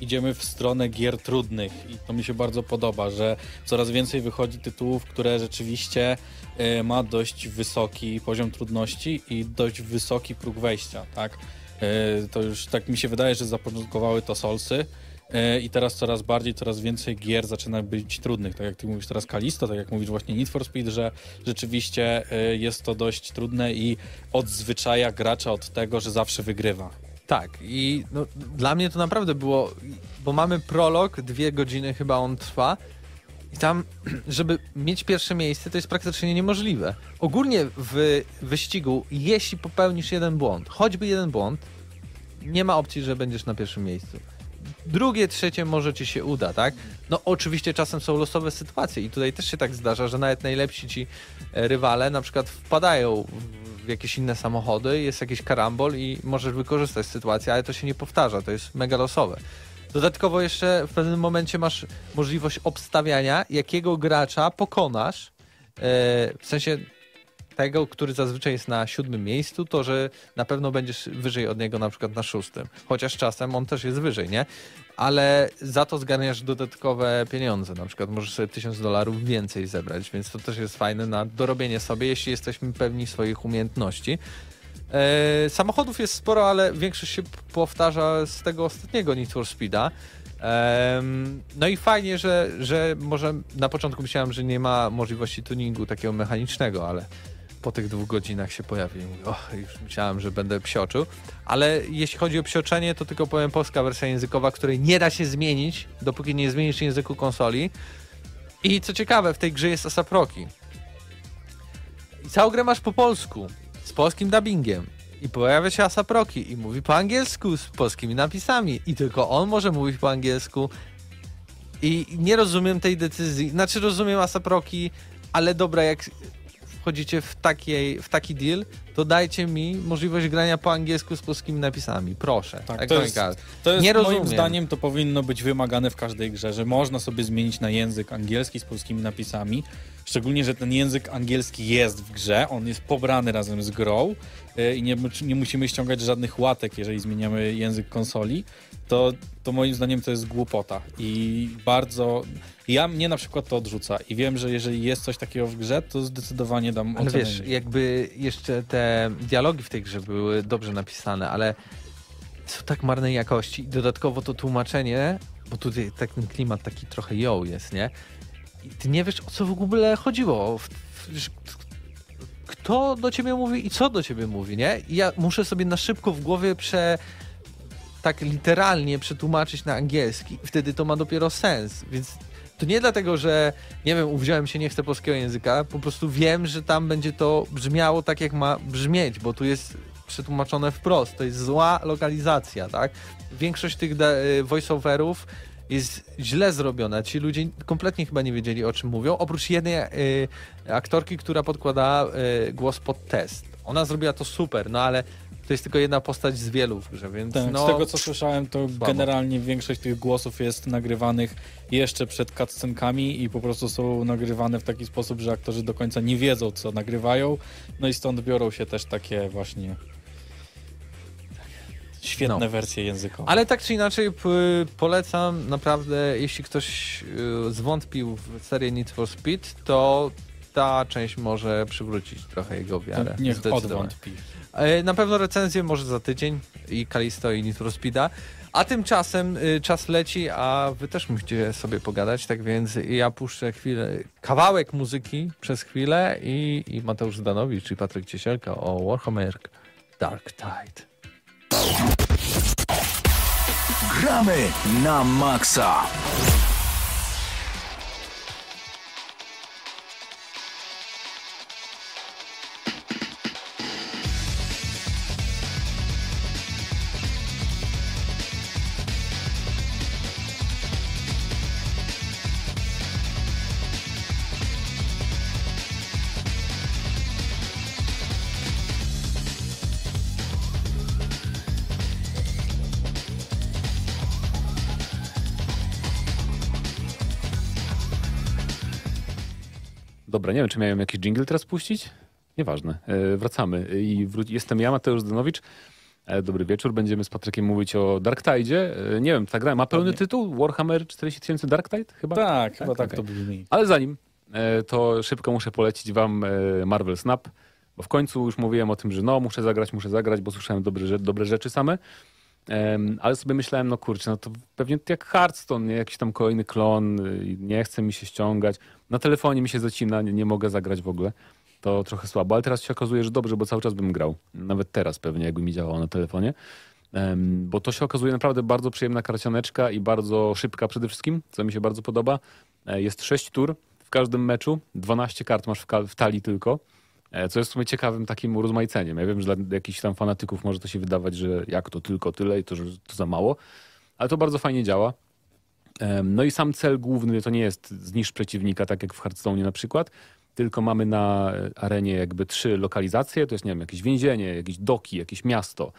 idziemy w stronę gier trudnych i to mi się bardzo podoba, że coraz więcej wychodzi tytułów, które rzeczywiście e, ma dość wysoki poziom trudności i dość wysoki próg wejścia, tak? E, to już tak mi się wydaje, że zapoczątkowały to Solsy e, i teraz coraz bardziej, coraz więcej gier zaczyna być trudnych, tak jak ty mówisz teraz Kalisto, tak jak mówisz właśnie Need for Speed, że rzeczywiście jest to dość trudne i odzwyczaja gracza od tego, że zawsze wygrywa. Tak, i no, dla mnie to naprawdę było, bo mamy prolog, dwie godziny chyba on trwa. I tam, żeby mieć pierwsze miejsce, to jest praktycznie niemożliwe. Ogólnie w wyścigu, jeśli popełnisz jeden błąd, choćby jeden błąd, nie ma opcji, że będziesz na pierwszym miejscu. Drugie, trzecie może ci się uda, tak? No oczywiście czasem są losowe sytuacje i tutaj też się tak zdarza, że nawet najlepsi ci e, rywale na przykład wpadają w jakieś inne samochody, jest jakiś karambol i możesz wykorzystać sytuację, ale to się nie powtarza, to jest mega losowe. Dodatkowo jeszcze w pewnym momencie masz możliwość obstawiania, jakiego gracza pokonasz, e, w sensie tego, który zazwyczaj jest na siódmym miejscu, to że na pewno będziesz wyżej od niego na przykład na szóstym. Chociaż czasem on też jest wyżej, nie? Ale za to zgarniasz dodatkowe pieniądze. Na przykład możesz sobie tysiąc dolarów więcej zebrać, więc to też jest fajne na dorobienie sobie, jeśli jesteśmy pewni swoich umiejętności. E, samochodów jest sporo, ale większość się powtarza z tego ostatniego Need for Speeda. No i fajnie, że, że może na początku myślałem, że nie ma możliwości tuningu takiego mechanicznego, ale po tych dwóch godzinach się pojawi. i mówię, już myślałem, że będę psioczył. Ale jeśli chodzi o psioczenie, to tylko powiem polska wersja językowa, której nie da się zmienić, dopóki nie zmienisz języku konsoli. I co ciekawe, w tej grze jest Asaproki. I całą grę masz po polsku, z polskim dubbingiem. I pojawia się Asaproki i mówi po angielsku z polskimi napisami. I tylko on może mówić po angielsku. I nie rozumiem tej decyzji. Znaczy rozumiem Asaproki, ale dobra, jak wchodzicie w, takiej, w taki deal, to dajcie mi możliwość grania po angielsku z polskimi napisami. Proszę. Tak, to jest-. To jest Nie moim rozumiem. zdaniem to powinno być wymagane w każdej grze, że można sobie zmienić na język angielski z polskimi napisami. Szczególnie, że ten język angielski jest w grze, on jest pobrany razem z grą i nie, nie musimy ściągać żadnych łatek, jeżeli zmieniamy język konsoli. To, to moim zdaniem to jest głupota i bardzo. Ja mnie na przykład to odrzuca i wiem, że jeżeli jest coś takiego w grze, to zdecydowanie dam Ale ocenę. wiesz, jakby jeszcze te dialogi w tej grze były dobrze napisane, ale są tak marnej jakości. I dodatkowo to tłumaczenie, bo tutaj tak ten klimat taki trochę ją jest, nie? I ty nie wiesz, o co w ogóle chodziło. W, w, kto do ciebie mówi i co do ciebie mówi, nie? I ja muszę sobie na szybko w głowie prze tak literalnie przetłumaczyć na angielski. Wtedy to ma dopiero sens, więc to nie dlatego, że nie wiem, uwziąłem się, nie chcę polskiego języka, po prostu wiem, że tam będzie to brzmiało tak, jak ma brzmieć, bo tu jest przetłumaczone wprost. To jest zła lokalizacja, tak? Większość tych y, voiceoverów jest źle zrobiona. Ci ludzie kompletnie chyba nie wiedzieli, o czym mówią, oprócz jednej y, aktorki, która podkładała y, głos pod test. Ona zrobiła to super, no ale to jest tylko jedna postać z wielu w grze, więc Tak, no... Z tego co słyszałem, to słabo. generalnie większość tych głosów jest nagrywanych jeszcze przed cutscenkami i po prostu są nagrywane w taki sposób, że aktorzy do końca nie wiedzą, co nagrywają. No i stąd biorą się też takie właśnie świetne No. wersje językowe. Ale tak czy inaczej polecam naprawdę, jeśli ktoś y, zwątpił w serię Need for Speed, to ta część może przywrócić trochę jego To wiarę. niech Zdecydowanie. odwątpi. E, Na pewno recenzję może za tydzień i Kalisto i Need for Speeda. A tymczasem y, czas leci, a wy też musicie sobie pogadać, tak więc ja puszczę chwilę, kawałek muzyki przez chwilę i, i Mateusz Zdanowicz i Patryk Ciesielka o Warhammer Dark Tide. Gramy na maksa. Dobra, nie wiem, czy miałem jakiś jingle teraz puścić? Nieważne. E, wracamy. I wró- jestem ja, Mateusz Zdanowicz. E, dobry wieczór. Będziemy z Patrykiem mówić o Dark Tide. E, nie wiem, ta gra ma pełny tytuł? Warhammer 40 tysięcy Dark Tide? Chyba? Tak, chyba tak okej. to brzmi. Ale zanim, e, to szybko muszę polecić wam e, Marvel Snap, bo w końcu już mówiłem o tym, że no, muszę zagrać, muszę zagrać, bo słyszałem dobre, rze- dobre rzeczy same. Em, ale sobie myślałem, no kurczę, no to pewnie jak Hearthstone, nie? jakiś tam kolejny klon, y, nie chce mi się ściągać. Na telefonie mi się zacina, nie, nie mogę zagrać w ogóle. To trochę słabo, ale teraz się okazuje, że dobrze, bo cały czas bym grał. Nawet teraz pewnie, jakby mi działało na telefonie. Em, bo to się okazuje naprawdę bardzo przyjemna karcianeczka i bardzo szybka przede wszystkim, co mi się bardzo podoba. E, Jest 6 tur w każdym meczu, 12 kart masz w, w talii tylko, e, co jest w sumie ciekawym takim urozmaiceniem. Ja wiem, że dla jakichś tam fanatyków może to się wydawać, że jak to tylko tyle i to, że to za mało, ale to bardzo fajnie działa. No i sam cel główny to nie jest zniszcz przeciwnika, tak jak w Hearthstone na przykład, tylko mamy na e, arenie jakby trzy lokalizacje, to jest nie wiem, jakieś więzienie, jakieś doki, jakieś miasto.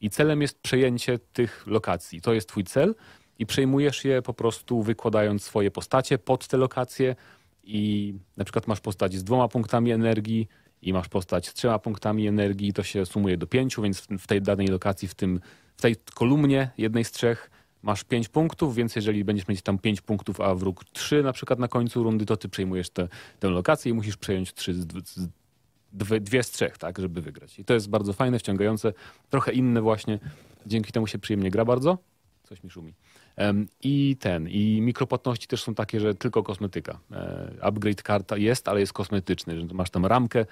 I celem jest przejęcie tych lokacji. To jest twój cel i przejmujesz je po prostu wykładając swoje postacie pod te lokacje i na przykład masz postać z dwoma punktami energii i masz postać z trzema punktami energii, to się sumuje do pięciu, więc w tej danej lokacji, w, tym, w tej kolumnie jednej z trzech masz pięć punktów, więc jeżeli będziesz mieć tam pięć punktów, a wróg trzy na przykład na końcu rundy, to ty przejmujesz tę tę lokację i musisz przejąć trzy z, z, dwie, dwie z trzech, tak, żeby wygrać. I to jest bardzo fajne, wciągające, trochę inne właśnie. Dzięki temu się przyjemnie gra bardzo. Coś mi szumi. I ten, i mikropłatności też są takie, że tylko kosmetyka. E, upgrade karta jest, ale jest kosmetyczny, że masz tam ramkę,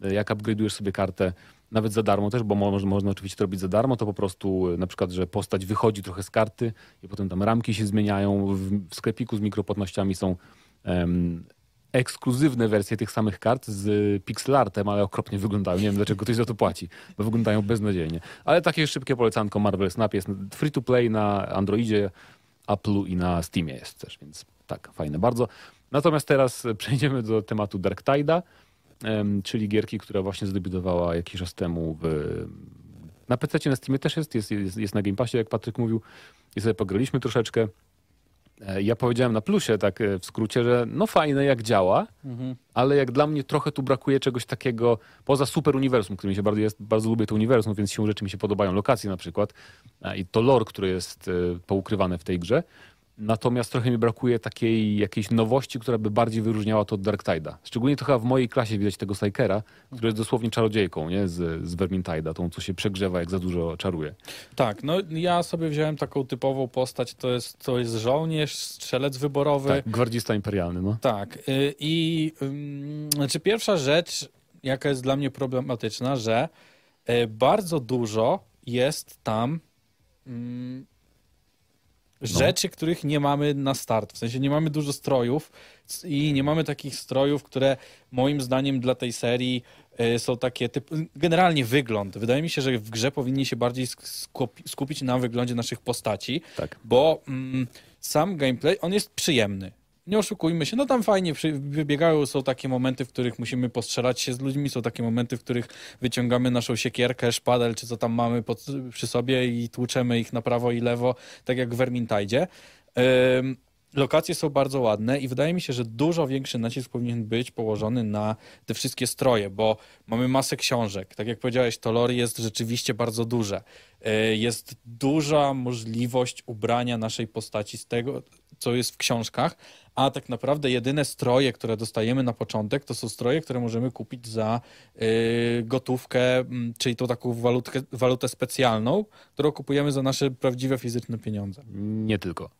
jak upgrade'ujesz sobie kartę, nawet za darmo też, bo mo- można oczywiście to robić za darmo, to po prostu e, na przykład, że postać wychodzi trochę z karty i potem tam ramki się zmieniają. W, sklepiku z mikropłatnościami są ekskluzywne wersje tych samych kart z pixelartem, ale okropnie wyglądają. Nie wiem, dlaczego ktoś za to płaci, bo wyglądają beznadziejnie. Ale takie szybkie polecanko Marvel Snap jest free to play na Androidzie, Apple'u i na Steamie jest też, więc tak, fajne bardzo. Natomiast teraz przejdziemy do tematu Dark Tide'a, czyli gierki, która właśnie zdebiutowała jakiś czas temu w, na PC, na Steamie też jest, jest, jest, jest na Game Passie, jak Patryk mówił, i sobie pograliśmy troszeczkę. E, Ja powiedziałem na plusie, tak e, w skrócie, że no fajne jak działa, ale jak dla mnie trochę tu brakuje czegoś takiego poza super uniwersum, który mi się bardzo, jest, bardzo lubię to uniwersum, więc siłą rzeczy mi się podobają lokacje na przykład a, i to lore, które jest e, poukrywane w tej grze. Natomiast trochę mi brakuje takiej jakiejś nowości, która by bardziej wyróżniała to od Dark Tide'a. Szczególnie to chyba w mojej klasie widać tego Psykera, który jest dosłownie czarodziejką, nie? Z, z Vermintide'a, tą, co się przegrzewa, jak za dużo czaruje. Tak, no ja sobie wziąłem taką typową postać, to jest, to jest żołnierz, strzelec wyborowy. Tak, gwardzista imperialny, no. Tak. y, I ym, znaczy pierwsza rzecz, jaka jest dla mnie problematyczna, że y, bardzo dużo jest tam rzeczy, których nie mamy na start. W sensie nie mamy dużo strojów i nie mamy takich strojów, które moim zdaniem dla tej serii y, są takie typ... generalnie wygląd. Wydaje mi się, że w grze powinni się bardziej sk- skupi- skupić na wyglądzie naszych postaci, Tak. bo mm, sam gameplay, on jest przyjemny. Nie oszukujmy się, no tam fajnie wybiegają, są takie momenty, w których musimy postrzelać się z ludźmi, są takie momenty, w których wyciągamy naszą siekierkę, szpadel, czy co tam mamy pod, przy sobie i tłuczemy ich na prawo i lewo, tak jak w Vermintide. Ym, lokacje są bardzo ładne i wydaje mi się, że dużo większy nacisk powinien być położony na te wszystkie stroje, bo mamy masę książek. Tak jak powiedziałeś, to lore jest rzeczywiście bardzo duże. Y, Jest duża możliwość ubrania naszej postaci z tego, co jest w książkach, a tak naprawdę jedyne stroje, które dostajemy na początek, to są stroje, które możemy kupić za y, gotówkę, mm, czyli tą taką walutkę, walutę specjalną, którą kupujemy za nasze prawdziwe fizyczne pieniądze. Nie tylko.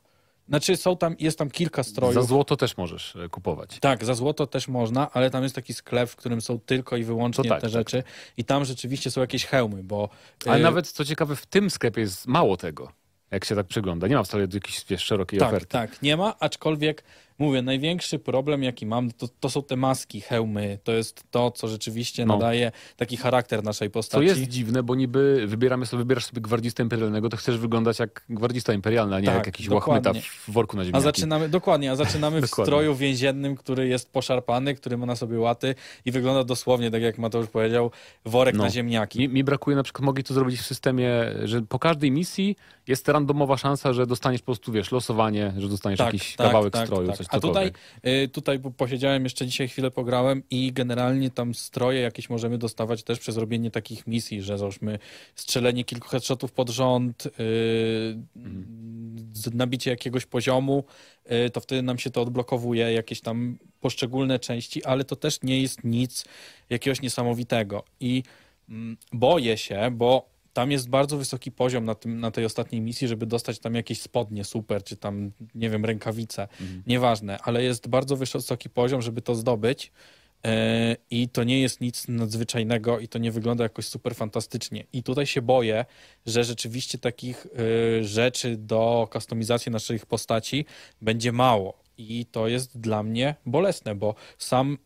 Znaczy są tam, jest tam kilka strojów. Za złoto też możesz e, kupować. Tak, za złoto też można, ale tam jest taki sklep, w którym są tylko i wyłącznie tak, te tak. rzeczy i tam rzeczywiście są jakieś hełmy, bo... Ale y, nawet, co ciekawe, w tym sklepie jest mało tego, jak się tak przygląda. Nie ma wcale jakiejś wiesz, szerokiej Tak, oferty. tak, nie ma, aczkolwiek mówię, największy problem jaki mam, to, to są te maski, hełmy, to jest to, co rzeczywiście No. nadaje taki charakter naszej postaci. jest dziwne, bo niby wybieramy sobie, wybierasz sobie gwardzistę imperialnego, to chcesz wyglądać jak gwardzista imperialny, a nie Tak, jak jakiś łachmyta w worku na A ziemniaki. zaczynamy, dokładnie, a zaczynamy w stroju więziennym, który jest poszarpany, który ma na sobie łaty i wygląda dosłownie, tak jak Mateusz powiedział, worek No. na ziemniaki. Mi, mi brakuje, na przykład mogli to zrobić w systemie, że po każdej misji jest randomowa szansa, że dostaniesz po prostu, wiesz, losowanie, że dostaniesz jakiś kawałek stroju, coś Tak, A tutaj, y, tutaj po- posiedziałem jeszcze dzisiaj chwilę pograłem i generalnie tam stroje jakieś możemy dostawać też przez robienie takich misji, że załóżmy strzelenie kilku headshotów pod rząd, y, z- nabicie jakiegoś poziomu, y, to wtedy nam się to odblokowuje, jakieś tam poszczególne części, ale to też nie jest nic jakiegoś niesamowitego. I mm, boję się, bo tam jest bardzo wysoki poziom na, tym, na tej ostatniej misji, żeby dostać tam jakieś spodnie super, czy tam, nie wiem, rękawice, nieważne, ale jest bardzo wysoki poziom, żeby to zdobyć e, i to nie jest nic nadzwyczajnego i to nie wygląda jakoś super fantastycznie. I tutaj się boję, że rzeczywiście takich e, rzeczy do kustomizacji naszych postaci będzie mało i to jest dla mnie bolesne, bo sam...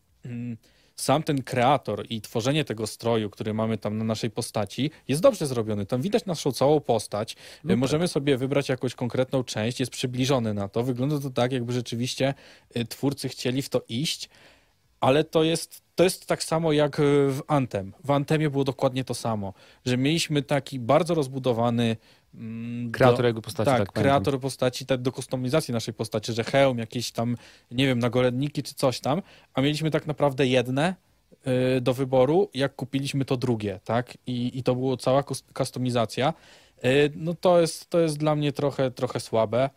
sam ten kreator i tworzenie tego stroju, który mamy tam na naszej postaci, jest dobrze zrobiony. Tam widać naszą całą postać. No Możemy sobie wybrać jakąś konkretną część, jest przybliżony na to. Wygląda to tak, jakby rzeczywiście y, twórcy chcieli w to iść, ale to jest, to jest tak samo jak y, w Antem. W Antemie było dokładnie to samo, że mieliśmy taki bardzo rozbudowany mm, Kreator jego postaci, tak, tak, kreator pamiętam. postaci tak, do kustomizacji naszej postaci, że hełm, jakieś tam, nie wiem, nagorenniki czy coś tam, a mieliśmy tak naprawdę jedne y, do wyboru, jak kupiliśmy to drugie, tak? I, i to była cała kus- kustomizacja. Y, no to jest, to jest dla mnie trochę, trochę słabe,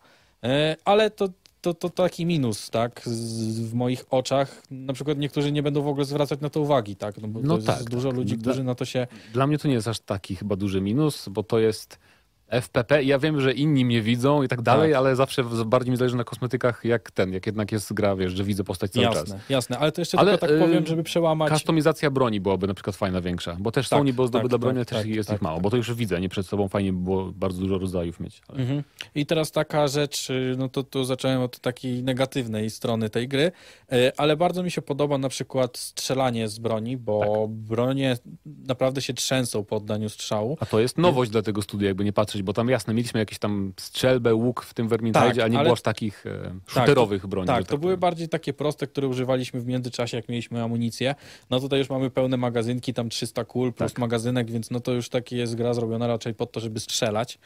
y, ale to, to, to taki minus, tak? Z, w moich oczach. Na przykład niektórzy nie będą w ogóle zwracać na to uwagi, tak? No bo No tak, dużo tak. ludzi, Dla- którzy na to się... Dla mnie to nie jest aż taki chyba duży minus, bo to jest FPP i ja wiem, że inni mnie widzą i tak dalej, Tak. ale zawsze bardziej mi zależy na kosmetykach jak ten, jak jednak jest gra, wiesz, że widzę postać cały czas. Jasne, jasne, ale to jeszcze Ale, tylko tak y, powiem, żeby przełamać... Kustomizacja broni byłaby na przykład fajna, większa, bo też Tak, są niby ozdoby tak, dla broni, ale tak, też tak, jest tak, ich mało, bo to już widzę, nie przed sobą fajnie by było bardzo dużo rodzajów mieć. Ale... Mhm. I teraz taka rzecz, y, no to tu zacząłem od takiej negatywnej strony tej gry, y, ale bardzo mi się podoba na przykład strzelanie z broni, bo bronie naprawdę się trzęsą po oddaniu strzału. A to jest nowość dla tego studia, jakby nie patrzeć, bo tam jasne, mieliśmy jakieś tam strzelbę, łuk w tym Vermintide, Tak, a nie ale- było aż takich e, shooterowych broni. Tak, że to były bardziej takie proste, które używaliśmy w międzyczasie, jak mieliśmy amunicję. No tutaj już mamy pełne magazynki, tam 300 kul plus Tak. magazynek, więc no to już taki jest gra zrobiona raczej pod to, żeby strzelać.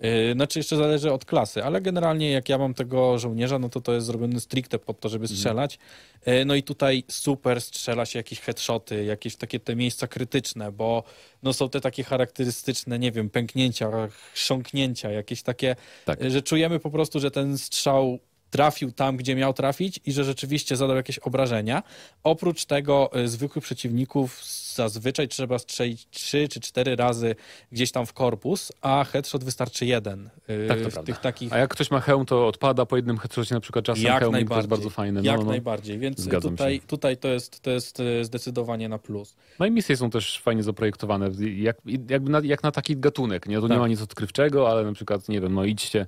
Yy, Znaczy jeszcze zależy od klasy, ale generalnie jak ja mam tego żołnierza, no to to jest zrobione stricte pod to, żeby Mhm. strzelać. Yy, No i tutaj super strzela się jakieś headshoty, jakieś takie te miejsca krytyczne, bo no są te takie charakterystyczne, nie wiem, pęknięcia, chrząknięcia, jakieś takie, Tak. yy, że czujemy po prostu, że ten strzał trafił tam, gdzie miał trafić i że rzeczywiście zadał jakieś obrażenia. Oprócz tego y, zwykłych przeciwników zazwyczaj trzeba strzelić trzy czy cztery razy gdzieś tam w korpus, a headshot wystarczy jeden. y, Tak, to prawda. takich A jak ktoś ma hełm, to odpada po jednym headshocie na przykład czasem jak hełm, to jest bardzo fajne. No, jak no, najbardziej, więc Zgadzam tutaj, się. tutaj to, jest, to jest y, zdecydowanie na plus. No i misje są też fajnie zaprojektowane, jak, jakby na, jak na taki gatunek, nie? To nie Tak. ma nic odkrywczego, ale na przykład, nie wiem, no idźcie,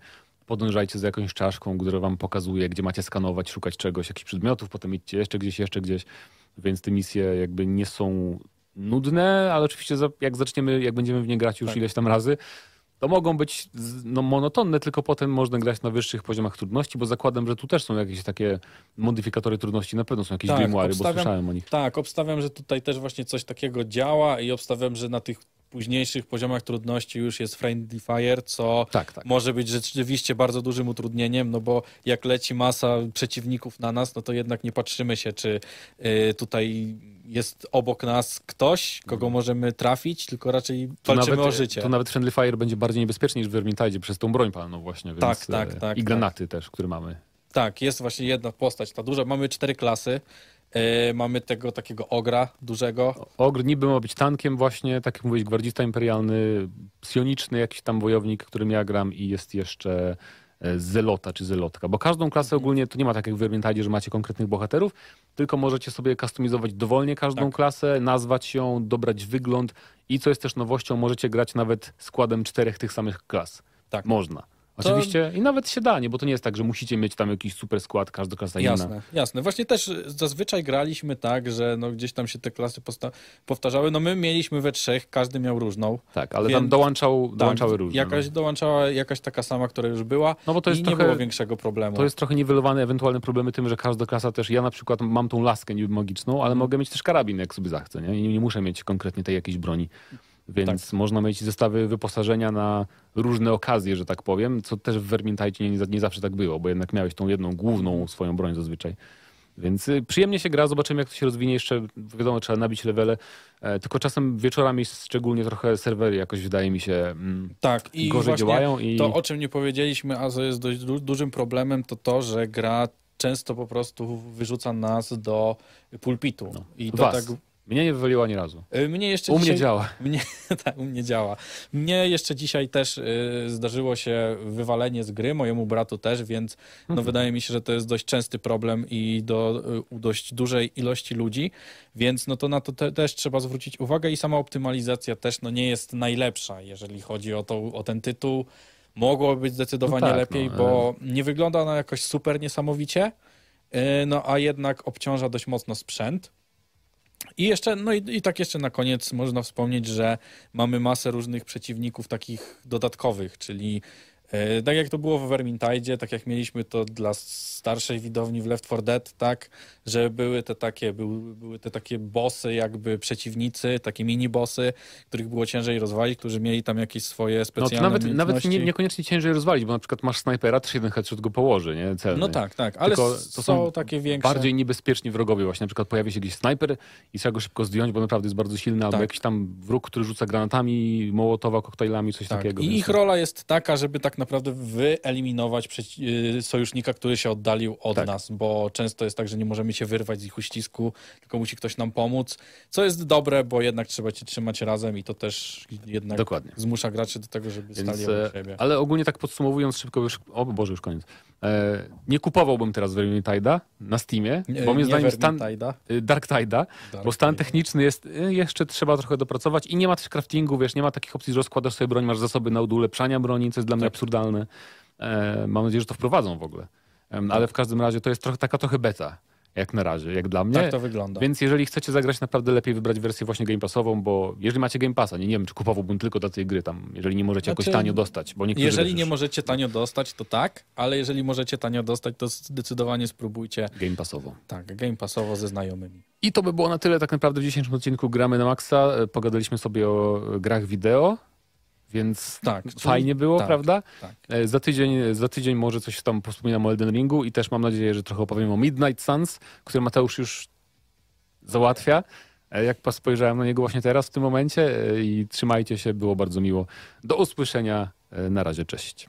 podążajcie za jakąś czaszką, która wam pokazuje, gdzie macie skanować, szukać czegoś, jakichś przedmiotów, potem idźcie jeszcze gdzieś, jeszcze gdzieś, więc te misje jakby nie są nudne, ale oczywiście jak zaczniemy, jak będziemy w nie grać już Tak. ileś tam razy, to mogą być no, monotonne, tylko potem można grać na wyższych poziomach trudności, bo zakładam, że tu też są jakieś takie modyfikatory trudności, na pewno są jakieś Tak, grimoire, bo słyszałem o nich. Tak, obstawiam, że tutaj też właśnie coś takiego działa i obstawiam, że na tych późniejszych poziomach trudności już jest Friendly Fire, co Tak, tak. może być rzeczywiście bardzo dużym utrudnieniem, no bo jak leci masa przeciwników na nas, no to jednak nie patrzymy się, czy y, tutaj jest obok nas ktoś, kogo możemy trafić, tylko raczej Mhm. Walczymy nawet, o życie. Tu nawet Friendly Fire będzie bardziej niebezpieczny niż w Vermintide przez tą broń palną właśnie. Więc, Tak, tak, e, tak, I tak. granaty też, które mamy. Tak, jest właśnie jedna postać, ta duża. Mamy cztery klasy. Y, mamy tego takiego ogra dużego. Ogr niby ma być tankiem właśnie, tak jak mówiłeś, gwardzista imperialny, psioniczny jakiś tam wojownik, którym ja gram i jest jeszcze e, zelota czy zelotka, bo każdą klasę Mhm. ogólnie to nie ma tak jak w Vermintide, że macie konkretnych bohaterów, tylko możecie sobie kustomizować dowolnie każdą Tak. klasę, nazwać ją, dobrać wygląd i co jest też nowością, możecie grać nawet składem czterech tych samych klas. Tak. Można. Oczywiście i nawet się da, nie, bo to nie jest tak, że musicie mieć tam jakiś super skład, każda klasa inna. Jasne, jasne. Właśnie też zazwyczaj graliśmy tak, że no gdzieś tam się te klasy powtarzały. No my mieliśmy we trzech, każdy miał różną. Tak, ale Więc- tam dołączał, dołączały tak, różne. Jakaś no. dołączała jakaś taka sama, która już była No bo to jest i trochę- nie było większego problemu. To jest trochę niwelowane ewentualne problemy tym, że każda klasa też, ja na przykład mam tą laskę niby magiczną, ale Mhm. mogę mieć też karabin, jak sobie zachcę, nie? I nie muszę mieć konkretnie tej jakiejś broni. Więc Tak. można mieć zestawy wyposażenia na różne okazje, że tak powiem, co też w Vermintide nie, nie, zawsze tak było, bo jednak miałeś tą jedną główną swoją broń zazwyczaj. Więc y, przyjemnie się gra, zobaczymy jak to się rozwinie jeszcze, wiadomo, trzeba nabić levele, e, tylko czasem wieczorami szczególnie trochę serwery jakoś wydaje mi się mm, tak, i gorzej działają i to, o czym nie powiedzieliśmy, a co jest dość du- dużym problemem, to to, że gra często po prostu wyrzuca nas do pulpitu. I to No. was. tak Mnie nie wywaliło ani razu. Y, Mnie jeszcze U mnie dzisiaj, działa. Mnie, tak, u mnie działa. Mnie jeszcze dzisiaj też y, zdarzyło się wywalenie z gry, mojemu bratu też, więc no, Mhm. wydaje mi się, że to jest dość częsty problem i do y, u dość dużej ilości ludzi, więc no to na to te, też trzeba zwrócić uwagę i sama optymalizacja też no, nie jest najlepsza, jeżeli chodzi o, to, o ten tytuł. Mogłoby być zdecydowanie No tak, lepiej, no, bo nie wygląda ona jakoś super niesamowicie, y, no a jednak obciąża dość mocno sprzęt. I jeszcze, no i, i tak jeszcze na koniec można wspomnieć, że mamy masę różnych przeciwników takich dodatkowych, czyli tak jak to było w Vermintide, tak jak mieliśmy to dla starszej widowni w Left 4 Dead, tak, że były te takie, były, były te takie bossy, jakby przeciwnicy, takie mini-bossy, których było ciężej rozwalić, którzy mieli tam jakieś swoje No specjalne to nawet, nawet nie, niekoniecznie ciężej rozwalić, bo na przykład masz snajpera, też jeden headshot go położy, nie? Celny. No tak, tak, ale Tylko to są, takie większe... Bardziej niebezpieczni wrogowie właśnie. Na przykład pojawi się jakiś snajper i trzeba go szybko zdjąć, bo naprawdę jest bardzo silny, albo Tak. jakiś tam wróg, który rzuca granatami, mołotowa, koktajlami, coś Tak. takiego. I ich rola jest taka, żeby tak naprawdę wyeliminować y, sojusznika, który się oddalił od Tak. nas, bo często jest tak, że nie możemy się wyrwać z ich uścisku, tylko musi ktoś nam pomóc, co jest dobre, bo jednak trzeba się trzymać razem i to też jednak Dokładnie. zmusza graczy do tego, żeby Więc, stali e, obok siebie. ale ogólnie tak podsumowując szybko, już, o Boże, już koniec. E, nie kupowałbym teraz Vermintide'a na Steamie, Nie- bo moim nie zdaniem stan, y, Dark Tide'a, bo stan techniczny jest, y, jeszcze trzeba trochę dopracować i nie ma też craftingu, wiesz, nie ma takich opcji, że rozkładasz sobie broń, masz zasoby na ulepszania broni, co jest dla mnie Tak. absurdalne. E, mam nadzieję, że to wprowadzą w ogóle. Ale w każdym razie to jest trochę, taka trochę beta. jak na razie, jak dla mnie. Tak to wygląda. Więc jeżeli chcecie zagrać, naprawdę lepiej wybrać wersję właśnie Game Passową, bo jeżeli macie Game Passa, nie, nie wiem, czy kupowałbym tylko dla tej gry tam, jeżeli nie możecie jakoś Znaczy, tanio dostać, bo niektórzy Jeżeli nie możecie tanio dostać, to tak, ale jeżeli możecie tanio dostać, to zdecydowanie spróbujcie Game Passową. tak, game passowo ze znajomymi. I to by było na tyle tak naprawdę w dzisiejszym odcinku Gramy na Maxa. E, Pogadaliśmy sobie o grach wideo, więc Tak, fajnie było, tak, prawda? tak. E, Za tydzień, za tydzień może coś tam wspominam o Elden Ringu i też mam nadzieję, że trochę opowiem o Midnight Suns, który Mateusz już załatwia. E, Jak spojrzałem na niego właśnie teraz w tym momencie e, i trzymajcie się, było bardzo miło. Do usłyszenia. Na razie, cześć.